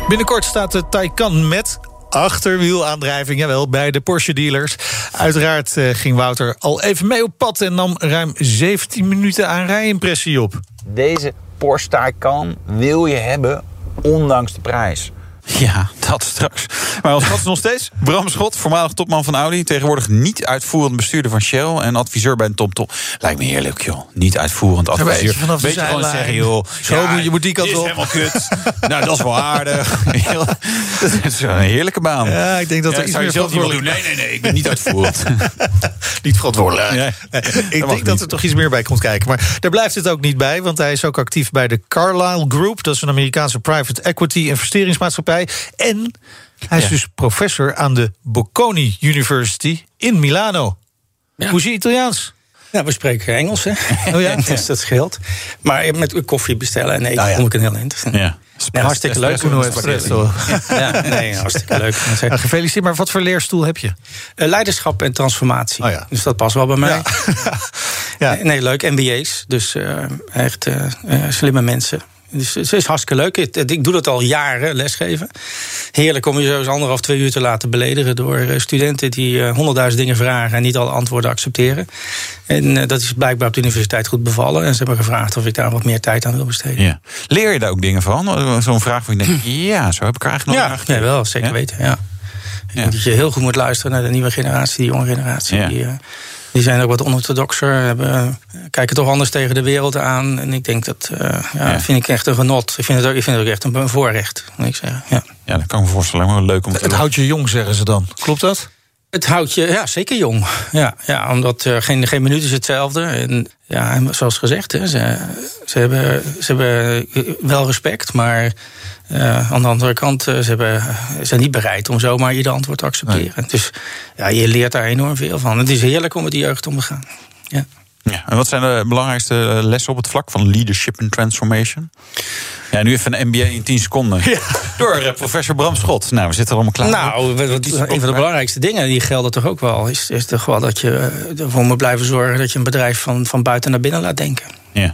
Speaker 1: Binnenkort staat de Taycan met achterwielaandrijving, jawel, bij de Porsche dealers. Uiteraard uh, ging Wouter al even mee op pad en nam ruim 17 minuten aan rijimpressie op.
Speaker 4: Deze Porsche Taycan wil je hebben, ondanks de prijs.
Speaker 2: Ja, dat straks. Maar ons gast nog steeds Bram Schot, voormalig topman van Audi. Tegenwoordig niet uitvoerend bestuurder van Shell en adviseur bij een TomTom. Lijkt me heerlijk, joh. Niet uitvoerend adviseur.
Speaker 1: vanaf
Speaker 2: Weet je gewoon zeggen, joh.
Speaker 1: Zo moet- je moet die kant op.
Speaker 2: helemaal kut. [laughs] nou, dat is wel aardig. [laughs] Dat is een heerlijke baan.
Speaker 1: Ja, ik denk dat er iets meer verantwoordelijk-
Speaker 2: Nee, nee, nee, ik ben niet uitvoerend. [laughs]
Speaker 1: Niet verantwoordelijk. Ik denk dat er toch iets meer bij komt kijken. Maar daar blijft het ook niet bij, want hij is ook actief bij de Carlyle Group. Dat is een Amerikaanse private equity investeringsmaatschappij. En hij is
Speaker 3: Ja.
Speaker 1: dus professor aan de Bocconi University in Milano. Hoe is je Italiaans?
Speaker 3: Ja, we spreken Engels, hè?
Speaker 1: Oh ja? [laughs]
Speaker 3: dus dat scheelt. Maar met koffie bestellen en eten
Speaker 1: Nou ja.
Speaker 3: kom ik een heel eind.
Speaker 2: Ja.
Speaker 3: Hartstikke [laughs] leuk. Ja, nee, hartstikke leuk.
Speaker 1: Ja, [laughs] gefeliciteerd, maar wat voor leerstoel heb je?
Speaker 3: Eh, Leiderschap en transformatie.
Speaker 1: Oh ja.
Speaker 3: Dus dat past wel bij mij.
Speaker 1: Ja.
Speaker 3: Nee, leuk. MBA's. Dus eh, echt eh, slimme mensen. Dus het is hartstikke leuk. Ik, doe dat al jaren, lesgeven. Heerlijk om je zo eens anderhalf, twee uur te laten beledigen... door eh, studenten die eh, honderdduizend dingen vragen... en niet alle antwoorden accepteren. En eh, dat is blijkbaar op de universiteit goed bevallen. En ze hebben gevraagd of ik daar wat meer tijd aan wil besteden.
Speaker 2: Ja. Leer je daar ook dingen van? Zo'n vraag waar je denkt, ja, zo heb ik er eigenlijk nog
Speaker 3: Ja, nee, wel, zeker
Speaker 2: Ja?
Speaker 3: weten. Ja.
Speaker 2: Ja.
Speaker 3: dat je heel goed moet luisteren naar de nieuwe generatie, die jonge generatie.
Speaker 2: Ja.
Speaker 3: Die, die zijn ook wat onorthodoxer, hebben, eh, kijken toch anders tegen de wereld aan. En ik denk dat, eh, ja,
Speaker 2: Ja.
Speaker 3: vind ik echt een genot. Ik vind het ook, ik vind het ook echt een, een voorrecht, moet ik zeggen. Ja.
Speaker 2: Ja, dat kan ik me voorstellen. Maar wel leuk om te
Speaker 1: Het houdt je jong, zeggen ze dan. Klopt dat?
Speaker 3: Het houdt je ja, zeker jong. Ja, ja, omdat eh, geen, geen minuut is hetzelfde. En ja, en zoals gezegd, hè, ze, ze, hebben, ze hebben wel respect, maar eh, aan de andere kant, eh, ze hebben, ze zijn niet bereid om zomaar ieder antwoord te accepteren. Dus ja, je leert daar enorm veel van. Het is heerlijk om met die jeugd om te gaan. Ja.
Speaker 2: Ja, en wat zijn de belangrijkste eh, lessen op het vlak van leadership en transformation? Ja, nu even een MBA in 10 seconden. Door eh, professor Bram Schot. Nou, we zitten er allemaal klaar.
Speaker 3: Nou, wat- wat- een van de belangrijkste dingen, die gelden toch ook wel, is, is toch wel dat je eh, ervoor moet blijven zorgen dat je een bedrijf van, van buiten naar binnen laat denken.
Speaker 2: Ja.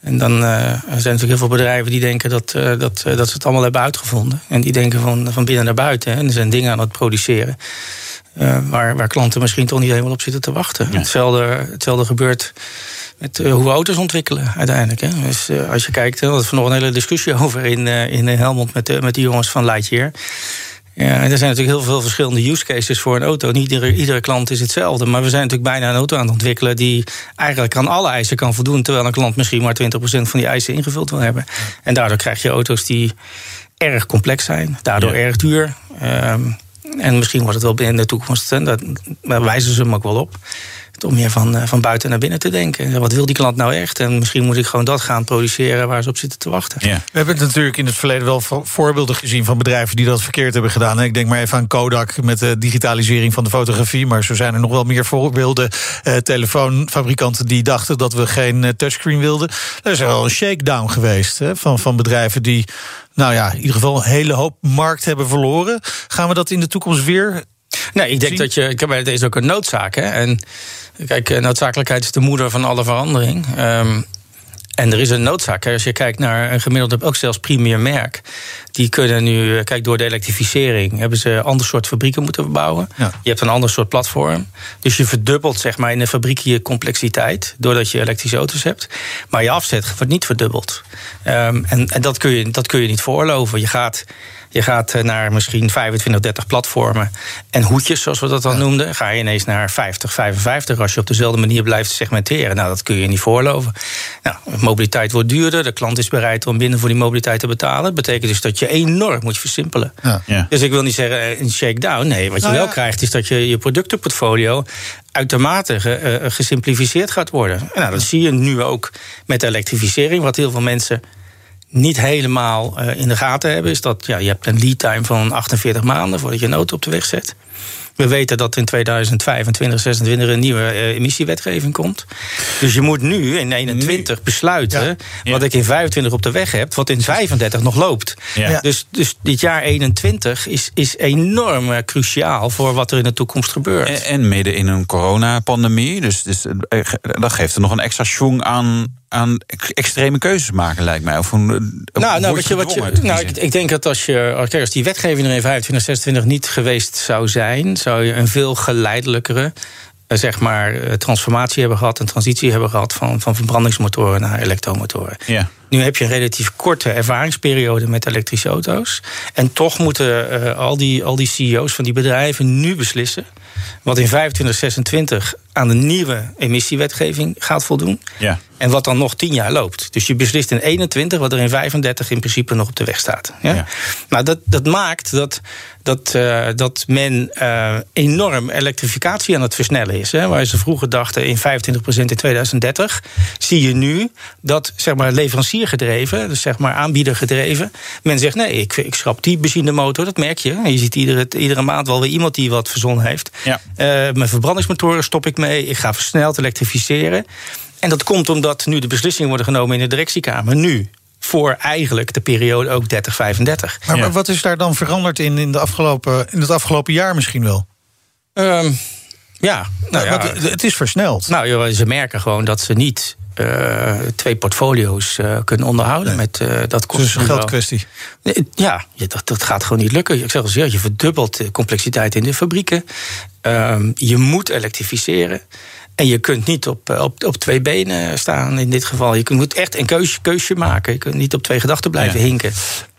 Speaker 3: En dan eh, er zijn natuurlijk heel veel bedrijven die denken dat, eh, dat, eh, dat ze het allemaal hebben uitgevonden. En die denken van, van binnen naar buiten. hè. En er zijn dingen aan het produceren. Eh, waar, waar klanten misschien toch niet helemaal op zitten te wachten. Hetzelfde, hetzelfde gebeurt met eh, hoe we auto's ontwikkelen uiteindelijk. Hè. Dus eh, als je kijkt, we hadden vanochtend een hele discussie [laughs] over in, in Helmond met, met die jongens van Lightyear. Ja, er zijn natuurlijk heel veel verschillende use cases voor een auto. Niet iedere, iedere klant is hetzelfde. Maar we zijn natuurlijk bijna een auto aan het ontwikkelen die eigenlijk aan alle eisen kan voldoen. Terwijl een klant misschien maar 20% van die eisen ingevuld wil hebben. En daardoor krijg je auto's die erg complex zijn, daardoor
Speaker 2: Ja.
Speaker 3: erg duur. Ehm, en misschien wordt het wel in de toekomst, daar wijzen ze hem ook wel op. Om meer van, eh, van buiten naar binnen te denken. Wat wil die klant nou echt? En misschien moet ik gewoon dat gaan produceren waar ze op zitten te wachten.
Speaker 2: Ja.
Speaker 1: We hebben het natuurlijk in het verleden wel vo- voorbeelden gezien van bedrijven die dat verkeerd hebben gedaan. Ik denk maar even aan Kodak met de digitalisering van de fotografie. Maar zo zijn er nog wel meer voorbeelden. Eh, telefoonfabrikanten die dachten dat we geen eh, touchscreen wilden. Er is wel een shakedown geweest hè, van, van bedrijven die, nou ja, in ieder geval een hele hoop markt hebben verloren. Gaan we dat in de toekomst weer?
Speaker 3: Nee, ik denk dat je. Kijk, maar het is ook een noodzaak. Hè? En kijk, eh, noodzakelijkheid is de moeder van alle verandering. Ehm, en er is een noodzaak. Als je kijkt naar een gemiddelde, ook zelfs premier merk. Die kunnen nu, eh, kijk, door de elektrificering hebben ze een ander soort fabrieken moeten bouwen.
Speaker 1: Ja.
Speaker 3: Je hebt een ander soort platform. Dus je verdubbelt zeg maar in de fabriek je complexiteit. Doordat je elektrische auto's hebt. Maar je afzet wordt niet verdubbeld. Ehm, en en dat, kun je, dat kun je niet veroorloven. Je gaat. Je gaat eh, naar misschien 25, 30 platformen en hoedjes, zoals we dat dan noemden. Ga je ineens naar 50, 55 als je op dezelfde manier blijft segmenteren. Nou, dat kun je niet voorloven. Nou, mobiliteit wordt duurder. De klant is bereid om minder voor die mobiliteit te betalen. Dat betekent dus dat je enorm moet versimpelen.
Speaker 1: Ja.
Speaker 2: Ja.
Speaker 3: Dus ik wil niet zeggen eh, een shakedown. Nee, wat je
Speaker 1: Nou
Speaker 3: wel
Speaker 1: ja.
Speaker 3: krijgt is dat je je productenportfolio uitermate ge- eh, gesimplificeerd gaat worden. En nou, dat zie je nu ook met de elektrificering, wat heel veel mensen niet helemaal eh, in de gaten hebben, is dat ja, je hebt een lead time van 48 maanden voordat je een auto op de weg zet. We weten dat in 2025, 2026 een nieuwe eh, emissiewetgeving komt. Dus je moet nu in 21 besluiten
Speaker 1: Ja.
Speaker 2: Ja.
Speaker 3: wat ik in 25 op de weg heb, wat in 35 nog loopt.
Speaker 2: Ja.
Speaker 3: Dus, dus dit jaar 21 is, is enorm eh, cruciaal voor wat er in de toekomst gebeurt.
Speaker 2: En, en midden in een coronapandemie. Dus, dus dat geeft er nog een extra schwung aan, aan ex- extreme keuzes maken, lijkt mij. Of een, eh,
Speaker 3: Nou, nou, weet je, wat je, nou ik, ik denk dat als, je, als kijk, als die wetgeving er in 25, 26 niet geweest zou zijn, zou je een veel geleidelijkere eh, zeg maar, eh, transformatie hebben gehad, een transitie hebben gehad van, van verbrandingsmotoren naar elektromotoren.
Speaker 2: Ja.
Speaker 3: Nu heb je een relatief korte ervaringsperiode met elektrische auto's. En toch moeten uh, al, die, al die CEO's van die bedrijven nu beslissen. wat in 25, 26 aan de nieuwe emissiewetgeving gaat voldoen.
Speaker 2: Ja.
Speaker 3: En wat dan nog tien jaar loopt. Dus je beslist in 21 wat er in 35 in principe nog op de weg staat. Ja?
Speaker 2: Ja.
Speaker 3: Nou, dat, dat maakt dat, dat, uh, dat men uh, enorm elektrificatie aan het versnellen is. Hè? Waar ze vroeger dachten in 25% in 2030, zie je nu dat zeg maar, leveranciergedreven, dus zeg maar aanbiedergedreven, men zegt nee, ik, ik schrap die benzinemotor, dat merk je. Je ziet iedere, iedere maand wel weer iemand die wat verzonnen heeft.
Speaker 2: Ja.
Speaker 3: Uh, mijn verbrandingsmotoren stop ik mee, ik ga versneld elektrificeren. En dat komt omdat nu de beslissingen worden genomen in de directiekamer. Nu, voor eigenlijk de periode ook 30, 35.
Speaker 1: Maar, maar wat is daar dan veranderd in, in, de afgelopen, in het afgelopen jaar misschien wel?
Speaker 3: Um, ja, nou ja,
Speaker 1: het, het is versneld.
Speaker 3: Nou, ze merken gewoon dat ze niet uh, twee portfolio's uh, kunnen onderhouden. Nee. Met, uh, dat kost
Speaker 1: dus een geldkwestie.
Speaker 3: Ja, dat, dat gaat gewoon niet lukken. Ik zeg al zeer, je verdubbelt de complexiteit in de fabrieken. Um, je moet elektrificeren. En je kunt niet op, op, op twee benen staan in dit geval. Je moet echt een keusje, keusje maken. Je kunt niet op twee gedachten blijven ja. hinken.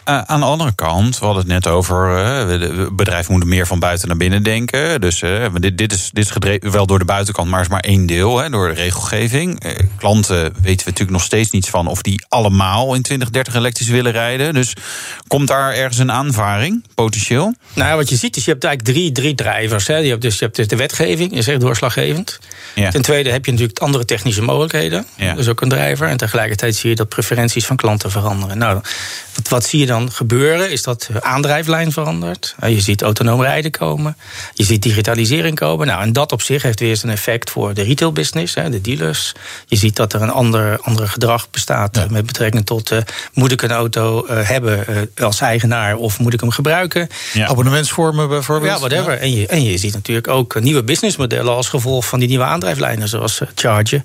Speaker 2: Uh, aan de andere kant, we hadden het net over. Uh, bedrijven moeten meer van buiten naar binnen denken. Dus uh, dit, dit, is, dit is gedreven wel door de buitenkant, maar is maar één deel, hè, door de regelgeving. klanten weten we natuurlijk nog steeds niets van of die allemaal in 2030 elektrisch willen rijden. Dus komt daar ergens een aanvaring, potentieel?
Speaker 3: Nou, wat je ziet is, je hebt eigenlijk drie, drie drijvers. Hè. Je hebt dus je hebt de wetgeving, is echt doorslaggevend. Ja. Ten tweede heb je natuurlijk andere technische mogelijkheden. Ja. Dat is ook een drijver. En tegelijkertijd zie je dat preferenties van klanten veranderen. Nou, wat, wat zie je dan gebeuren? Is dat de aandrijflijn verandert. Je ziet autonoom rijden komen. Je ziet digitalisering komen. Nou, en dat op zich heeft weer eens een effect voor de retailbusiness, de dealers. Je ziet dat er een ander, ander gedrag bestaat ja. met betrekking tot... Uh, moet ik een auto uh, hebben uh, als eigenaar of moet ik hem gebruiken?
Speaker 1: Ja. Abonnementsvormen bijvoorbeeld.
Speaker 3: Ja, whatever. Ja. En, je, en je ziet natuurlijk ook nieuwe businessmodellen... als gevolg van die nieuwe aandrijflijnen, zoals Charge.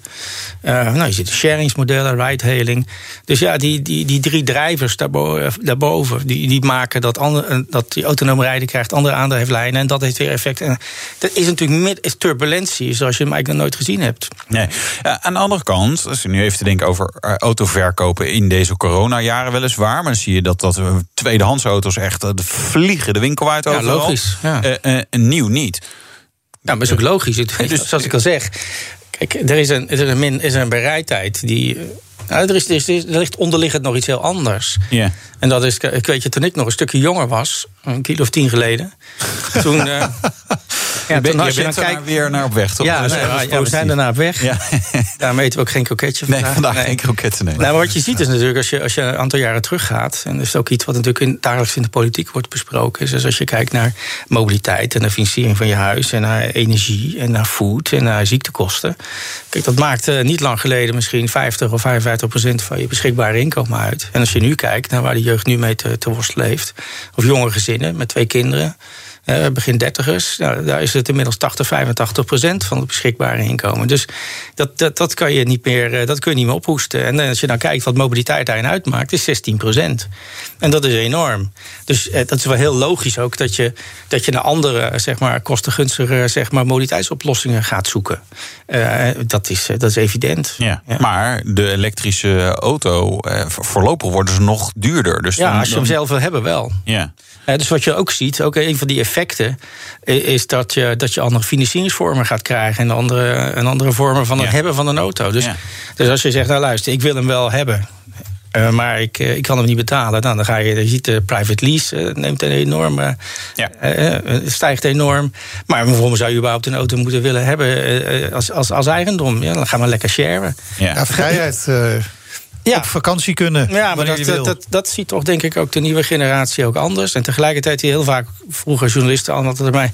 Speaker 3: nou, je ziet sharingsmodellen, ride-hailing. Dus ja, die, die, die drie drijvers daarboven, daarboven die, die maken dat, andere, dat die autonoom rijden krijgt andere aandrijflijnen. En dat heeft weer effect. En dat is natuurlijk met, is turbulentie, zoals je hem eigenlijk nog nooit gezien hebt.
Speaker 2: Nee. Ja, aan de andere kant, als je nu even te denken over autoverkopen in deze coronajaren weliswaar. Maar dan zie je dat, dat tweedehands auto's echt de vliegen de winkel uit overal.
Speaker 3: Ja, logisch. Ja.
Speaker 2: Uh, uh, nieuw niet.
Speaker 3: Ja, maar is ook logisch. Dus, [laughs] zoals ik al zeg. Kijk, er is een, er is een, is een bereidheid die. Nou, er, is, er, is, er ligt onderliggend nog iets heel anders.
Speaker 2: Yeah.
Speaker 3: En dat is, ik weet je, toen ik nog een stukje jonger was, een kilo of tien geleden. [laughs] toen. Uh,
Speaker 2: ja, je, je bent kijkt, weer naar op weg, toch?
Speaker 3: Ja, nee, ja, ja we zijn daarna op weg. Ja. [laughs] Daarom eten we ook geen kroketje vandaag.
Speaker 2: Nee, vandaag nee. geen kroketten, nee.
Speaker 3: Nou, maar wat je ziet is natuurlijk, als je, als je een aantal jaren teruggaat... en dat is ook iets wat natuurlijk in, dagelijks in de politiek wordt besproken... is dus als je kijkt naar mobiliteit en de financiering van je huis... en naar energie en naar food en naar ziektekosten. Kijk, dat maakt uh, niet lang geleden misschien 50 of 55 procent... van je beschikbare inkomen uit. En als je nu kijkt naar waar de jeugd nu mee te, te worstelen heeft... of jonge gezinnen met twee kinderen... Uh, begin dertigers, nou, daar is het inmiddels 80, 85 procent van het beschikbare inkomen. Dus dat, dat, dat, kan je niet meer, uh, dat kun je niet meer ophoesten. En als je dan kijkt wat mobiliteit daarin uitmaakt, is 16 procent. En dat is enorm. Dus uh, dat is wel heel logisch ook dat je, dat je naar andere, zeg maar, kostengunstige zeg maar, mobiliteitsoplossingen gaat zoeken. dat, is, dat is evident.
Speaker 2: Ja, ja. Maar de elektrische auto, voorlopig worden ze nog duurder. Dus
Speaker 3: ja,
Speaker 2: dan,
Speaker 3: als je hem zelf wil hebben, wel.
Speaker 2: Ja.
Speaker 3: dus wat je ook ziet, ook een van die effecten, is dat je, dat je andere financieringsvormen gaat krijgen en andere, en andere vormen van het
Speaker 2: Ja.
Speaker 3: hebben van een auto. Dus,
Speaker 2: Ja.
Speaker 3: dus als je zegt, nou luister, ik wil hem wel hebben. eh, maar ik, eh, ik kan hem niet betalen. Nou, dan ga je, je ziet de private lease eh, neemt een enorme,
Speaker 2: Ja.
Speaker 3: stijgt enorm. Maar waarom zou je überhaupt een auto moeten willen hebben als, als, als eigendom? Ja, dan gaan we lekker sharen.
Speaker 2: Ja.
Speaker 1: Ja, vrijheid. Eh,
Speaker 3: Ja.
Speaker 1: Op vakantie kunnen.
Speaker 3: Ja, maar dat, dat, dat, dat ziet toch denk ik ook de nieuwe generatie ook anders. En tegelijkertijd die heel vaak vroeger journalisten altijd mij...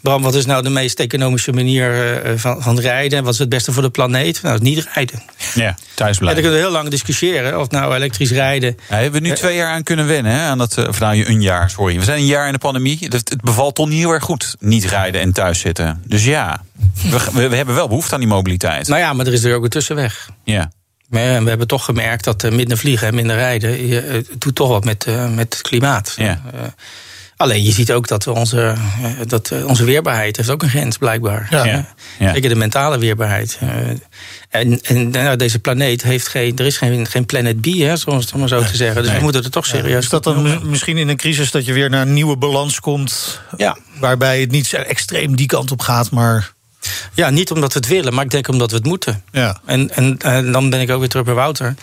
Speaker 3: Bram, wat is nou de meest economische manier eh, van, van rijden? Wat is het beste voor de planeet? Nou, niet rijden.
Speaker 2: ja, thuis
Speaker 3: En dan
Speaker 2: blijven.
Speaker 3: kunnen we heel lang discussiëren of nou elektrisch rijden...
Speaker 2: Ja, hebben we nu twee jaar aan kunnen wennen, hè? Aan dat, eh, of nou, een jaar, sorry. We zijn een jaar in de pandemie. Het, het bevalt toch niet heel erg goed, niet rijden en thuis zitten. Dus ja, we, we, we hebben wel behoefte aan die mobiliteit.
Speaker 3: Nou ja, maar er is er ook een tussenweg.
Speaker 2: Ja,
Speaker 3: we hebben toch gemerkt dat eh, minder vliegen en minder rijden... Je, eh, het doet toch wat met, eh, met het klimaat.
Speaker 2: Ja.
Speaker 3: Alleen je ziet ook dat, we onze, dat onze weerbaarheid heeft ook een grens, blijkbaar.
Speaker 1: Ja.
Speaker 3: Ja.
Speaker 2: Ja.
Speaker 3: Zeker de mentale weerbaarheid. Eh, En, en nou, deze planeet heeft geen. Er is geen, geen planet B, hè, zoals het maar zo te zeggen. Dus we moeten er toch serieus.
Speaker 1: Is dat dan mi- misschien in een crisis dat je weer naar een nieuwe balans komt?
Speaker 3: Ja.
Speaker 1: Waarbij het niet zo extreem die kant op gaat, maar.
Speaker 3: Ja, niet omdat we het willen, maar ik denk omdat we het moeten.
Speaker 1: Ja.
Speaker 3: En, en, en dan ben ik ook weer terug bij Wouter.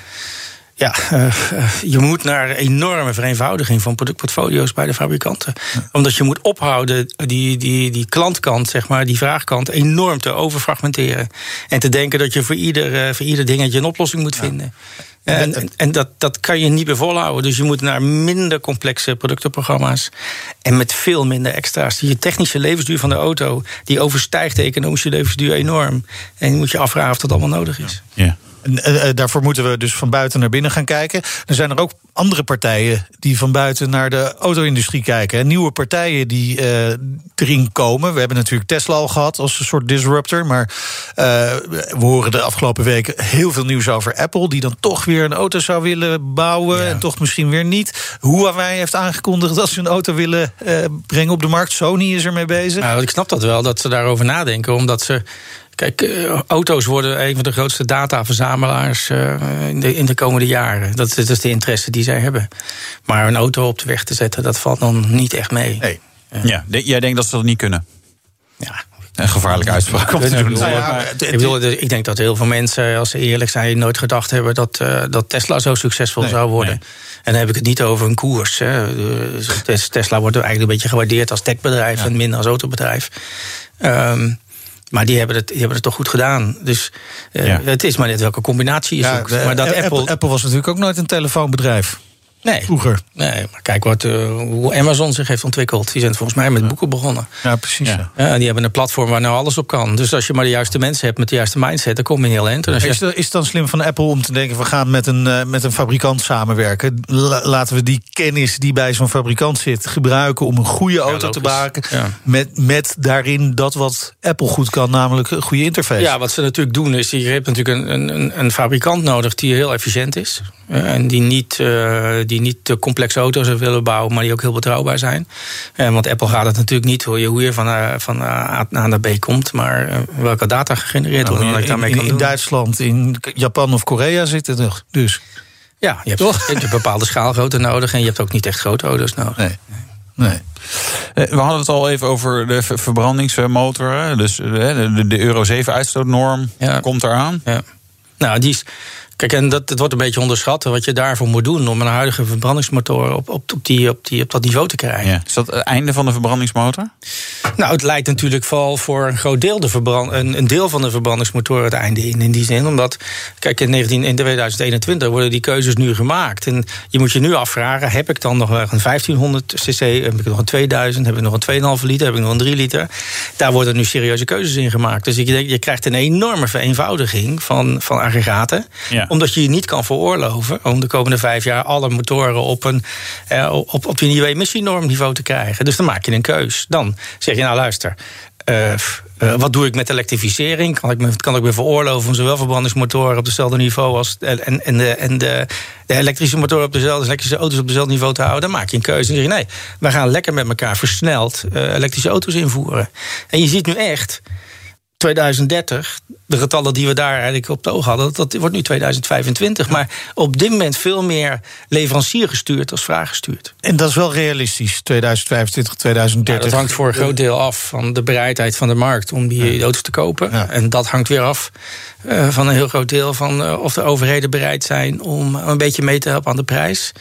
Speaker 3: Ja, eh, eh, je moet naar enorme vereenvoudiging van productportfolio's bij de fabrikanten. Omdat je moet ophouden die, die, die klantkant, zeg maar, die vraagkant, enorm te overfragmenteren. En te denken dat je voor ieder, eh, voor ieder dingetje een oplossing moet vinden. En, en, en dat, dat kan je niet meer volhouden. Dus je moet naar minder complexe productenprogramma's. En met veel minder extra's. Die technische levensduur van de auto, die overstijgt de economische levensduur enorm. En je moet je afvragen of dat allemaal nodig is.
Speaker 2: Ja.
Speaker 1: En, eh, eh, daarvoor moeten we dus van buiten naar binnen gaan kijken. Er zijn er ook andere partijen die van buiten naar de auto-industrie kijken. Nieuwe partijen die eh, erin komen. We hebben natuurlijk Tesla al gehad als een soort disruptor. Maar we horen de afgelopen weken heel veel nieuws over Apple. Die dan toch weer een auto zou willen bouwen. En toch misschien weer niet. Huawei heeft aangekondigd dat ze een auto willen brengen op de markt. Sony is ermee bezig.
Speaker 3: Nou, ik snap dat wel, dat ze daarover nadenken. Omdat ze. Kijk, eh, auto's worden een van de grootste dataverzamelaars eh, in, de, in de komende jaren. Dat, is- dat is de interesse die zij hebben. Maar een auto op de weg te zetten, dat valt dan niet echt mee.
Speaker 1: Nee.
Speaker 2: Ja, jij denkt dat ze dat niet kunnen?
Speaker 3: Ja.
Speaker 2: Een gevaarlijke uitspraak om te doen.
Speaker 3: Nou ja, ik, bedoel, ik denk dat heel veel mensen, als ze eerlijk zijn, nooit gedacht hebben dat, eh, dat Tesla zo succesvol zou worden. En dan heb ik het niet over een koers. Hè. Dus Tes- Tesla wordt eigenlijk een beetje gewaardeerd als techbedrijf en minder als autobedrijf. Ehm, maar die hebben, het, die hebben het toch goed gedaan. Dus eh,
Speaker 1: Ja.
Speaker 3: het is maar net welke combinatie je
Speaker 1: Ja,
Speaker 3: zoekt. maar dat
Speaker 1: Apple,
Speaker 3: Apple,
Speaker 1: Apple was natuurlijk ook nooit een telefoonbedrijf.
Speaker 3: Nee.
Speaker 1: Vroeger.
Speaker 3: Nee, maar kijk wat, eh, hoe Amazon zich heeft ontwikkeld. Die zijn volgens mij met boeken begonnen.
Speaker 1: Ja, precies. Ja.
Speaker 3: Ja, die hebben een platform waar nou alles op kan. Dus als je maar de juiste mensen hebt met de juiste mindset, dan kom je heel eind. Je-
Speaker 1: Is, het- is het dan slim van Apple om te denken... we gaan met een, eh, met een fabrikant samenwerken? La- laten we die kennis die bij zo'n fabrikant zit... gebruiken om een goede auto te maken...
Speaker 3: Ja.
Speaker 1: Met, met daarin dat wat Apple goed kan, namelijk een goede interface.
Speaker 3: Ja, wat ze natuurlijk doen is, je hebt natuurlijk een, een, een fabrikant nodig die heel efficiënt is. En die niet, eh, die niet te complexe auto's willen bouwen, maar die ook heel betrouwbaar zijn. Eh, Want Apple gaat het natuurlijk niet hoe je, hoe je van, eh, van eh, A naar B komt, maar welke data gegenereerd
Speaker 1: Nou,
Speaker 3: worden en wat
Speaker 1: in,
Speaker 3: ik daarmee
Speaker 1: in-
Speaker 3: kan
Speaker 1: in
Speaker 3: doen.
Speaker 1: Duitsland, in Japan of Korea zitten er dus.
Speaker 3: Ja, je hebt, je hebt een bepaalde schaalgrootte nodig en je hebt ook niet echt grote auto's nodig.
Speaker 1: Nee. nee.
Speaker 2: We hadden het al even over de ver- verbrandingsmotor. hè. Dus de Euro 7 uitstootnorm komt eraan.
Speaker 3: Ja. Nou, die is. Kijk, en dat, het wordt een beetje onderschat wat je daarvoor moet doen om een huidige verbrandingsmotor op, op, op, die, op, die, op dat niveau te krijgen.
Speaker 2: Ja. Is dat het einde van de verbrandingsmotor?
Speaker 3: Nou, het leidt natuurlijk vooral voor een groot deel, de verbrand, een, een deel van de verbrandingsmotor het einde in. In die zin, omdat, kijk, in, 19, in 2021 worden die keuzes nu gemaakt. En je moet je nu afvragen: heb ik dan nog wel een 1500 cc, heb ik nog een 2000, heb ik nog een 2,5 liter, heb ik nog een 3 liter? Daar worden nu serieuze keuzes in gemaakt. Dus ik denk, je krijgt een enorme vereenvoudiging van, van aggregaten.
Speaker 2: Ja.
Speaker 3: Omdat je je niet kan veroorloven om de komende vijf jaar alle motoren op, een, eh, op, op die nieuwe emissienormniveau te krijgen. Dus dan maak je een keus. Dan zeg je, nou luister. eh, eh, wat doe ik met elektrificering? Kan ik me, kan ik me veroorloven om zowel verbrandingsmotoren op hetzelfde niveau als en, en, de, en de, elektrische motoren op dezelfde, elektrische auto's op dezelfde niveau te houden? Dan maak je een keuze. En zeg je nee, we gaan lekker met elkaar versneld eh, elektrische auto's invoeren. En je ziet nu echt 2030, de getallen die we daar eigenlijk op het oog hadden, dat wordt nu 2025. Maar op dit moment veel meer leverancier gestuurd als vraag gestuurd.
Speaker 1: En dat is wel realistisch, 2025, 2030.
Speaker 3: Ja, dat hangt voor een groot deel af van de bereidheid van de markt om die auto's te kopen. En dat hangt weer af eh, van een heel groot deel van eh, of de overheden bereid zijn om een beetje mee te helpen aan de prijs.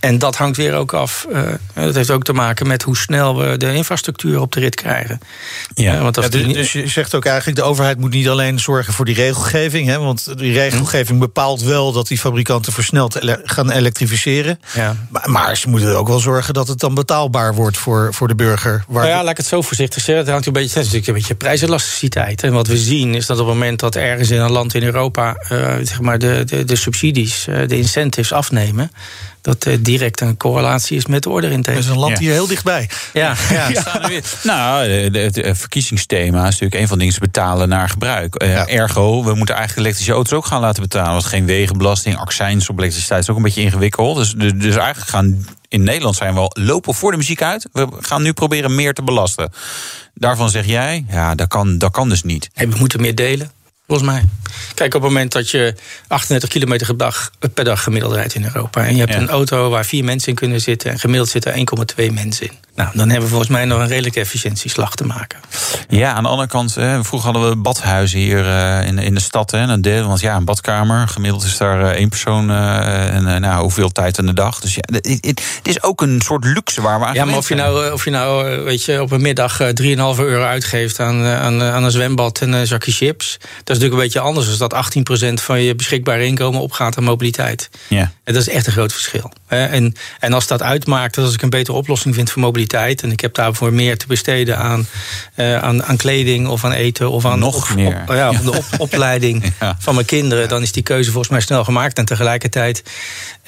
Speaker 3: En dat hangt weer ook af. eh, dat heeft ook te maken met hoe snel we de infrastructuur op de rit krijgen.
Speaker 2: Ja.
Speaker 3: Want als
Speaker 1: Ja,
Speaker 3: die
Speaker 1: dus, dus je zegt ook eigenlijk, de overheid moet niet alleen zorgen voor die regelgeving. Hè, want die regelgeving bepaalt wel dat die fabrikanten versneld ele- gaan elektrificeren.
Speaker 3: Ja.
Speaker 1: Maar, maar ze moeten ook wel zorgen dat het dan betaalbaar wordt voor, voor de burger. Waar
Speaker 3: Nou ja, laat ik het zo voorzichtig zeggen. Het hangt een beetje, het is natuurlijk een beetje prijselasticiteit. En wat we zien is dat op het moment dat ergens in een land in Europa... eh, zeg maar de, de, de subsidies, eh, de incentives afnemen... dat uh, direct een correlatie is met de orderintake.
Speaker 1: Dat is een land hier heel dichtbij.
Speaker 3: Ja,
Speaker 2: ja. ja. Nou, het verkiezingsthema is natuurlijk een van de dingen betalen naar gebruik. Uh, Ergo, we moeten eigenlijk elektrische auto's ook gaan laten betalen. Want geen wegenbelasting, accijns op elektriciteit is ook een beetje ingewikkeld. Dus, dus, dus eigenlijk gaan in Nederland zijn we al lopen voor de muziek uit. We gaan nu proberen meer te belasten. Daarvan zeg jij, ja, dat kan, dat kan dus niet.
Speaker 3: Hey, we moeten meer delen. Volgens mij. Kijk, op het moment dat je 38 kilometer per dag, per dag gemiddeld rijdt in Europa. en je hebt een auto waar vier mensen in kunnen zitten. en gemiddeld zitten 1,2 mensen in. Nou, dan hebben we volgens mij nog een redelijke efficiëntieslag te maken.
Speaker 2: Ja, aan de andere kant, hè, vroeger hadden we badhuizen hier uh, in, in de stad. Hè, een deel, want ja, een badkamer, gemiddeld is daar uh, één persoon. Uh, en nou, hoeveel tijd in de dag. Dus ja, het, is ook een soort luxe waar we aan
Speaker 3: Ja, maar of je, nou, of je nou, weet je, op een middag 3,5 euro uitgeeft aan, aan, aan een zwembad en een zakje chips. Dat is natuurlijk een beetje anders. Dus dat 18% van je beschikbare inkomen opgaat aan mobiliteit.
Speaker 2: Ja.
Speaker 3: En dat is echt een groot verschil. En, en als dat uitmaakt, dat als ik een betere oplossing vind voor mobiliteit en ik heb daarvoor meer te besteden aan, uh, aan, aan, kleding of aan eten of aan
Speaker 2: Nog
Speaker 3: op,
Speaker 2: meer.
Speaker 3: Op, ja, de op, [laughs] opleiding van mijn kinderen. Dan is die keuze volgens mij snel gemaakt. En tegelijkertijd,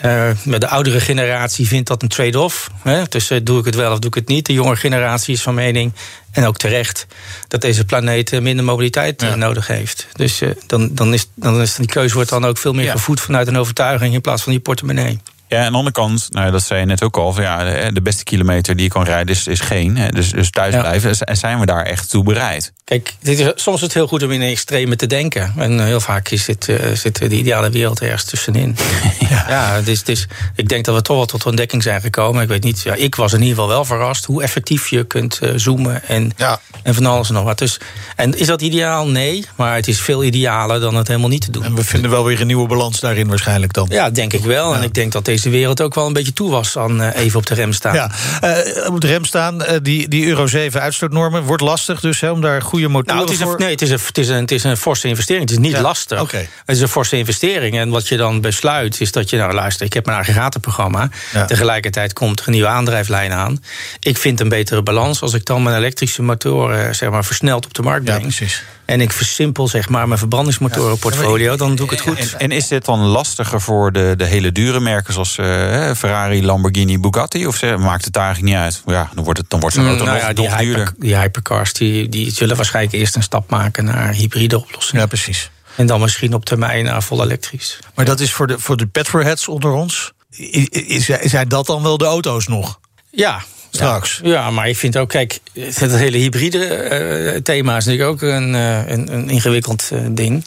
Speaker 3: uh, de oudere generatie vindt dat een trade-off. Dus uh, doe ik het wel of doe ik het niet. De jonge generatie is van mening en ook terecht dat deze planeet minder mobiliteit ja. nodig heeft. Dus uh, dan, dan, is, dan is die keuze wordt dan ook veel meer ja. gevoed vanuit een overtuiging in plaats van die portemonnee.
Speaker 2: Ja, aan de andere kant, nou, dat zei je net ook al, van, ja, de beste kilometer die je kan rijden is, is geen. Hè, dus, dus thuis blijven. En zijn we daar echt toe bereid?
Speaker 3: Kijk, dit is, soms is het heel goed om in een extreme te denken. En heel vaak is dit, uh, zit de ideale wereld ergens tussenin. [laughs] ja, ja dus, dus, ik denk dat we toch wel tot ontdekking zijn gekomen. Ik weet niet, ja, ik was in ieder geval wel verrast hoe effectief je kunt uh, zoomen en,
Speaker 1: ja.
Speaker 3: en van alles en nog wat. Dus, en is dat ideaal? Nee, maar het is veel idealer dan het helemaal niet te doen.
Speaker 1: En we vinden wel weer een nieuwe balans daarin waarschijnlijk dan.
Speaker 3: Ja, denk ik wel. Ja. En ik denk dat deze wereld ook wel een beetje toe was aan uh, even op de rem staan.
Speaker 1: Ja, uh, op de rem staan, uh, die, die Euro 7 uitstootnormen wordt lastig dus hè, om daar goede motoren
Speaker 3: nou, het is een. Nee, het is, een, het, is een, het is een forse investering. Het is niet
Speaker 1: Ja,
Speaker 3: lastig. Het is een forse investering. En wat je dan besluit is dat je, nou luister, ik heb mijn aggregatenprogramma.
Speaker 1: Ja.
Speaker 3: Tegelijkertijd komt er een nieuwe aandrijflijn aan. Ik vind een betere balans als ik dan mijn elektrische motoren zeg maar, versneld op de markt
Speaker 1: Ja,
Speaker 3: breng.
Speaker 1: precies.
Speaker 3: en ik versimpel zeg maar, mijn verbrandingsmotorenportfolio, dan doe ik het goed.
Speaker 2: En, en is dit dan lastiger voor de, de hele dure merken zoals eh, Ferrari, Lamborghini, Bugatti? Of ze, maakt het eigenlijk niet uit? Ja, dan wordt, het, dan wordt zo'n auto
Speaker 3: Mm, nou
Speaker 2: nog,
Speaker 3: ja, die,
Speaker 2: nog duurder.
Speaker 3: hyper, die hypercars die, die zullen waarschijnlijk eerst een stap maken naar hybride oplossingen.
Speaker 1: Ja, precies.
Speaker 3: En dan misschien op termijn naar vol elektrisch.
Speaker 1: Maar dat is voor de, voor de petrolheads onder ons. I- Is, zijn dat dan wel de auto's nog?
Speaker 3: Ja.
Speaker 1: Straks.
Speaker 3: Ja, ja, maar ik vind ook, kijk, het hele hybride eh, thema is natuurlijk ook een, eh, een, een ingewikkeld ding.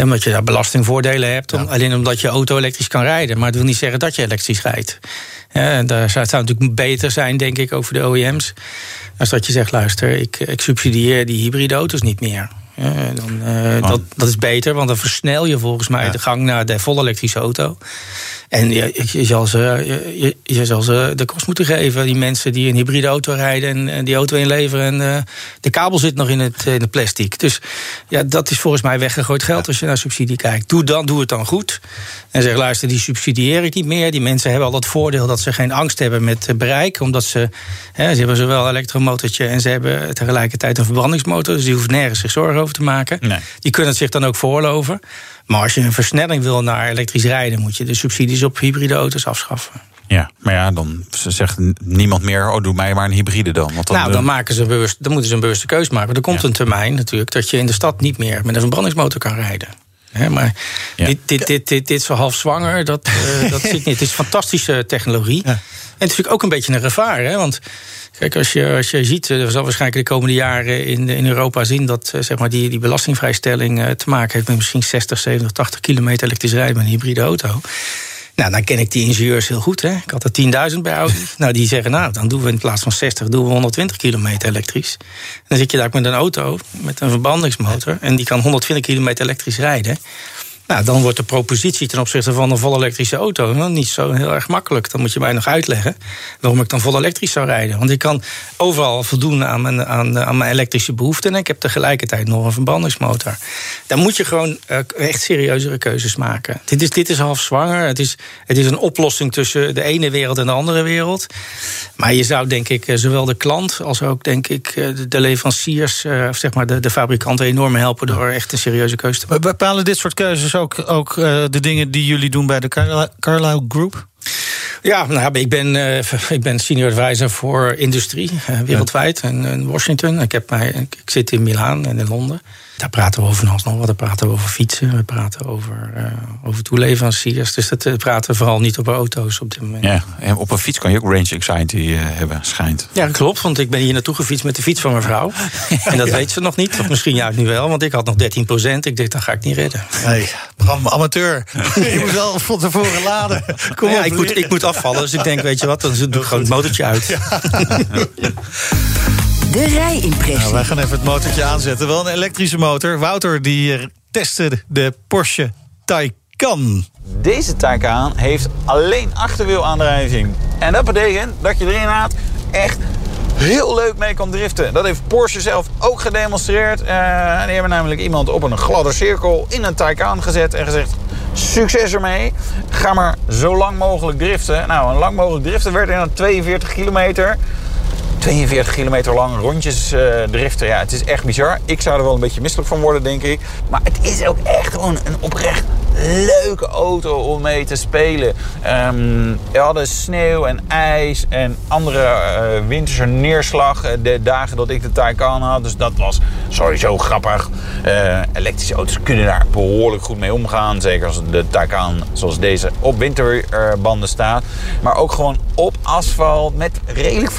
Speaker 3: En Omdat je daar belastingvoordelen hebt, om, alleen omdat je auto elektrisch kan rijden. Maar het wil niet zeggen dat je elektrisch rijdt. Ja, daar zou het natuurlijk beter zijn, denk ik, voor de OEM's. Als dat je zegt, luister, ik, ik subsidieer die hybride auto's niet meer. Dan, eh, dat, dat is beter, want dan versnel je volgens mij de gang naar de volle elektrische auto. En je, je, zal ze, je, je- zal ze de kost moeten geven, die mensen die een hybride auto rijden en, en die auto inleveren. En eh, de kabel zit nog in het, in het plastic. Dus ja, dat is volgens mij weggegooid geld als je naar subsidie kijkt. Doe, dan, doe het dan goed. En zeg, luister, die subsidieer ik niet meer. Die mensen hebben al het voordeel dat ze geen angst hebben met eh, bereik. Omdat ze, hè, ze hebben zowel een elektromotortje en ze hebben tegelijkertijd een verbrandingsmotor. Dus die hoeft nergens zich zorgen over te maken.
Speaker 2: Nee.
Speaker 3: Die kunnen het zich dan ook veroorloven. Maar als je een versnelling wil naar elektrisch rijden, moet je de subsidies op hybride auto's afschaffen.
Speaker 2: Ja, maar ja, dan zegt niemand meer, oh, doe mij maar een hybride dan. Want dan,
Speaker 3: nou,
Speaker 2: eh,
Speaker 3: dan, maken ze bewust, dan moeten ze een bewuste keus maken. Er komt een termijn natuurlijk dat je in de stad niet meer met een verbrandingsmotor kan rijden. Maar
Speaker 2: Ja.
Speaker 3: dit, dit, dit, dit, dit zo half zwanger, dat, eh, dat [laughs] zit niet. Het is fantastische technologie. En het is natuurlijk ook een beetje een gevaar. Hè? Want kijk, als je, als je ziet, er zal waarschijnlijk de komende jaren in, in Europa zien dat eh, zeg maar, die, die belastingvrijstelling eh, te maken heeft met misschien 60, 70, 80 kilometer elektrisch rijden met een hybride auto. Nou, dan ken ik die ingenieurs heel goed. Hè. Ik had er 10.000 bij Audi. [laughs] nou, die zeggen, nou, dan doen we in plaats van 60, doen we 120 kilometer elektrisch. En dan zit je daar met een auto, met een verbrandingsmotor... en die kan 120 kilometer elektrisch rijden. Nou, dan wordt de propositie ten opzichte van een vol elektrische auto nou, niet zo heel erg makkelijk. Dan moet je mij nog uitleggen waarom ik dan vol elektrisch zou rijden. Want ik kan overal voldoen aan mijn, aan, aan mijn elektrische behoeften. En ik heb tegelijkertijd nog een verbrandingsmotor. Dan moet je gewoon eh, echt serieuzere keuzes maken. Dit is, dit is half zwanger. Het is, het is een oplossing tussen de ene wereld en de andere wereld. Maar je zou denk ik eh, zowel de klant als ook denk ik eh, de- leveranciers, of zeg maar de, de fabrikanten enorm helpen door echt een serieuze keuze te maken.
Speaker 1: We bepalen dit soort keuzes ook, ook eh, de dingen die jullie doen bij de Carli- Carlyle Group?
Speaker 3: Ja, nou, ik, ben, uh, ik ben senior advisor voor industrie uh, wereldwijd en in Washington. Ik, heb mij, ik, ik zit in Milaan en in Londen. Daar praten we over nog wat. Daar praten we over fietsen. We praten over, uh, over toeleveranciers. Dus dat uh, praten we vooral niet over auto's op dit moment.
Speaker 2: Ja, en op een fiets kan je ook range anxiety uh, hebben, schijnt.
Speaker 3: Ja, klopt. Want ik ben hier naartoe gefietst met de fiets van mijn vrouw. En dat [laughs] ja. weet ze nog niet. Of misschien juist nu wel. Want ik had nog 13 procent. Ik dacht, dat ga ik niet redden.
Speaker 1: Nee, Bram, amateur. je moet wel van tevoren laden.
Speaker 3: Kom ja, op, ik, moet, ik moet afvallen. Dus ik denk, weet je wat, dan doe ik gewoon het motortje uit. Ja. [laughs]
Speaker 5: De rijimpressie.
Speaker 1: Nou, wij gaan even het motortje aanzetten. Wel een elektrische motor. Wouter die testte de Porsche Taycan.
Speaker 2: Deze Taycan heeft alleen achterwielaandrijving. En dat betekent dat je erin had echt heel leuk mee kan driften. Dat heeft Porsche zelf ook gedemonstreerd. Uh, die hebben namelijk iemand op een gladde cirkel in een Taycan gezet en gezegd... Succes ermee. Ga maar zo lang mogelijk driften. Nou, een lang mogelijk driften werd in 42 kilometer. 42 kilometer lang rondjes uh, driften. Ja, het is echt bizar. Ik zou er wel een beetje misselijk van worden, denk ik. Maar het is ook echt gewoon een oprecht leuke auto om mee te spelen. Um, we hadden sneeuw en ijs en andere uh, winterse neerslag. De dagen dat ik de Taycan had. Dus dat was sowieso grappig. Uh, elektrische auto's kunnen daar behoorlijk goed mee omgaan. Zeker als de Taycan zoals deze op winterbanden staat. Maar ook gewoon op asfalt met redelijk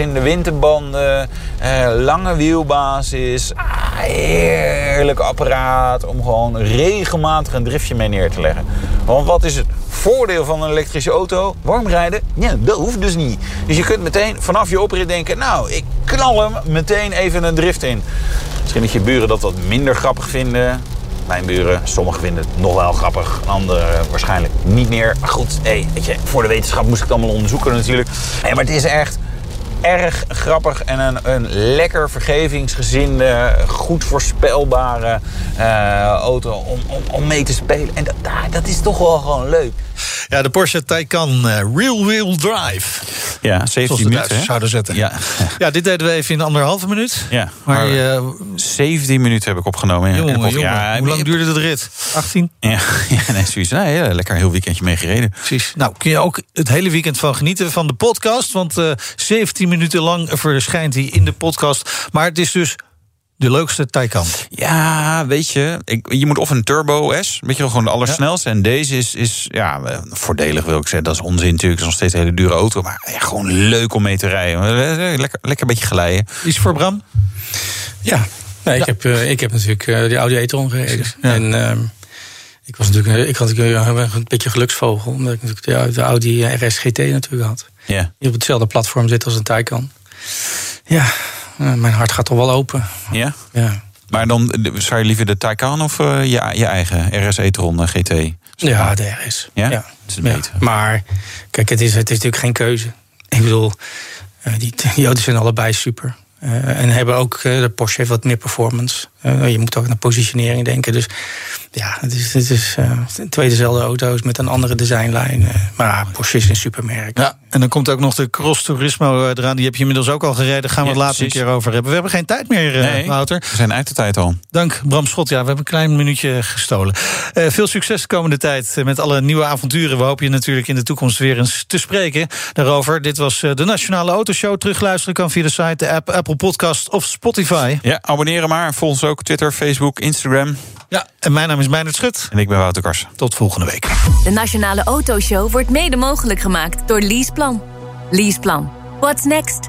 Speaker 2: vergevingsgezinde winterbanden. Uh, lange wielbasis. Ah, heerlijk apparaat om gewoon regelmatig een driftje mee neer te leggen. Want wat is het voordeel van een elektrische auto? Warm rijden? Ja, dat hoeft dus niet. Dus je kunt meteen vanaf je oprit denken... nou, ik knal hem meteen even een drift in. Misschien dat je buren dat wat minder grappig vinden... Mijn buren, sommigen vinden het nog wel grappig, anderen waarschijnlijk niet meer. Maar goed, hey, weet je, voor de wetenschap moest ik het allemaal onderzoeken natuurlijk. Maar het is echt erg grappig en een, een lekker vergevingsgezinde, goed voorspelbare uh, auto om, om, om mee te spelen. En dat, dat is toch wel gewoon leuk.
Speaker 1: Ja, de Porsche Taycan uh, Real Wheel Drive.
Speaker 2: Ja, 17 minuten.
Speaker 1: zouden zetten. Ja. ja, dit deden we even in anderhalve minuut.
Speaker 2: Ja, maar, maar uh, 17 minuten heb ik opgenomen.
Speaker 1: Jongen,
Speaker 2: en
Speaker 1: jongen, ja, hoe lang duurde de rit? 18?
Speaker 2: Ja, [laughs] ja nee, zoiets. Ja, lekker een heel weekendje mee gereden.
Speaker 1: Precies. Nou, kun je ook het hele weekend van genieten van de podcast. Want uh, 17 minuten lang verschijnt hij in de podcast. Maar het is dus de leukste Taycan.
Speaker 2: Ja, weet je, ik, je moet of een Turbo S, weet je wel, gewoon de allersnelste. Ja. En deze is, is ja, voordelig wil ik zeggen. Dat is onzin natuurlijk, het is nog steeds een hele dure auto. Maar ja, gewoon leuk om mee te rijden. Lekker, lekker een beetje glijden.
Speaker 1: Iets voor Bram?
Speaker 3: Ja, nee, ik, ja. Heb, uh, ik heb natuurlijk uh, die Audi e-tron gereden. Ja. En uh, ik was natuurlijk, ik had natuurlijk een beetje geluksvogel. Omdat ik natuurlijk de, de Audi RS GT natuurlijk had.
Speaker 2: Ja.
Speaker 3: Die op hetzelfde platform zit als een Taycan. Ja, mijn hart gaat toch wel open.
Speaker 2: Ja?
Speaker 3: Ja.
Speaker 2: Maar dan zou je liever de Taycan of uh, je, je eigen RS e-tron GT?
Speaker 3: Ja, de RS.
Speaker 2: Ja?
Speaker 3: ja.
Speaker 2: Dat is beter.
Speaker 3: Ja. Maar kijk, het is, het is natuurlijk geen keuze. Ik bedoel, die, die auto's zijn allebei super. en hebben ook, de Porsche heeft wat meer performance. Je moet ook naar positionering denken. Dus ja, het is, het is twee dezelfde auto's met een andere designlijn. maar Porsche is een supermerk.
Speaker 1: Ja, en dan komt ook nog de Cross Turismo eraan. Die heb je inmiddels ook al gereden. Daar gaan we
Speaker 2: Ja,
Speaker 1: het later een keer over hebben. We hebben geen tijd meer, uh,
Speaker 2: Nee.
Speaker 1: Wouter.
Speaker 2: We zijn uit de tijd al.
Speaker 1: Dank Bram Schot. Ja, we hebben een klein minuutje gestolen. Uh, veel succes de komende tijd met alle nieuwe avonturen. We hopen je natuurlijk in de toekomst weer eens te spreken daarover. Dit was de Nationale Autoshow. Terugluisteren kan via de site, de app, Apple Podcast of Spotify.
Speaker 2: Ja, abonneren maar. Volg ons ook Twitter, Facebook, Instagram.
Speaker 1: Ja, en mijn naam is Meijnerd Schut.
Speaker 2: En ik ben Wouter Karsen.
Speaker 1: Tot volgende week.
Speaker 6: De Nationale Autoshow wordt mede mogelijk gemaakt door Leaseplan. Leaseplan. What's next?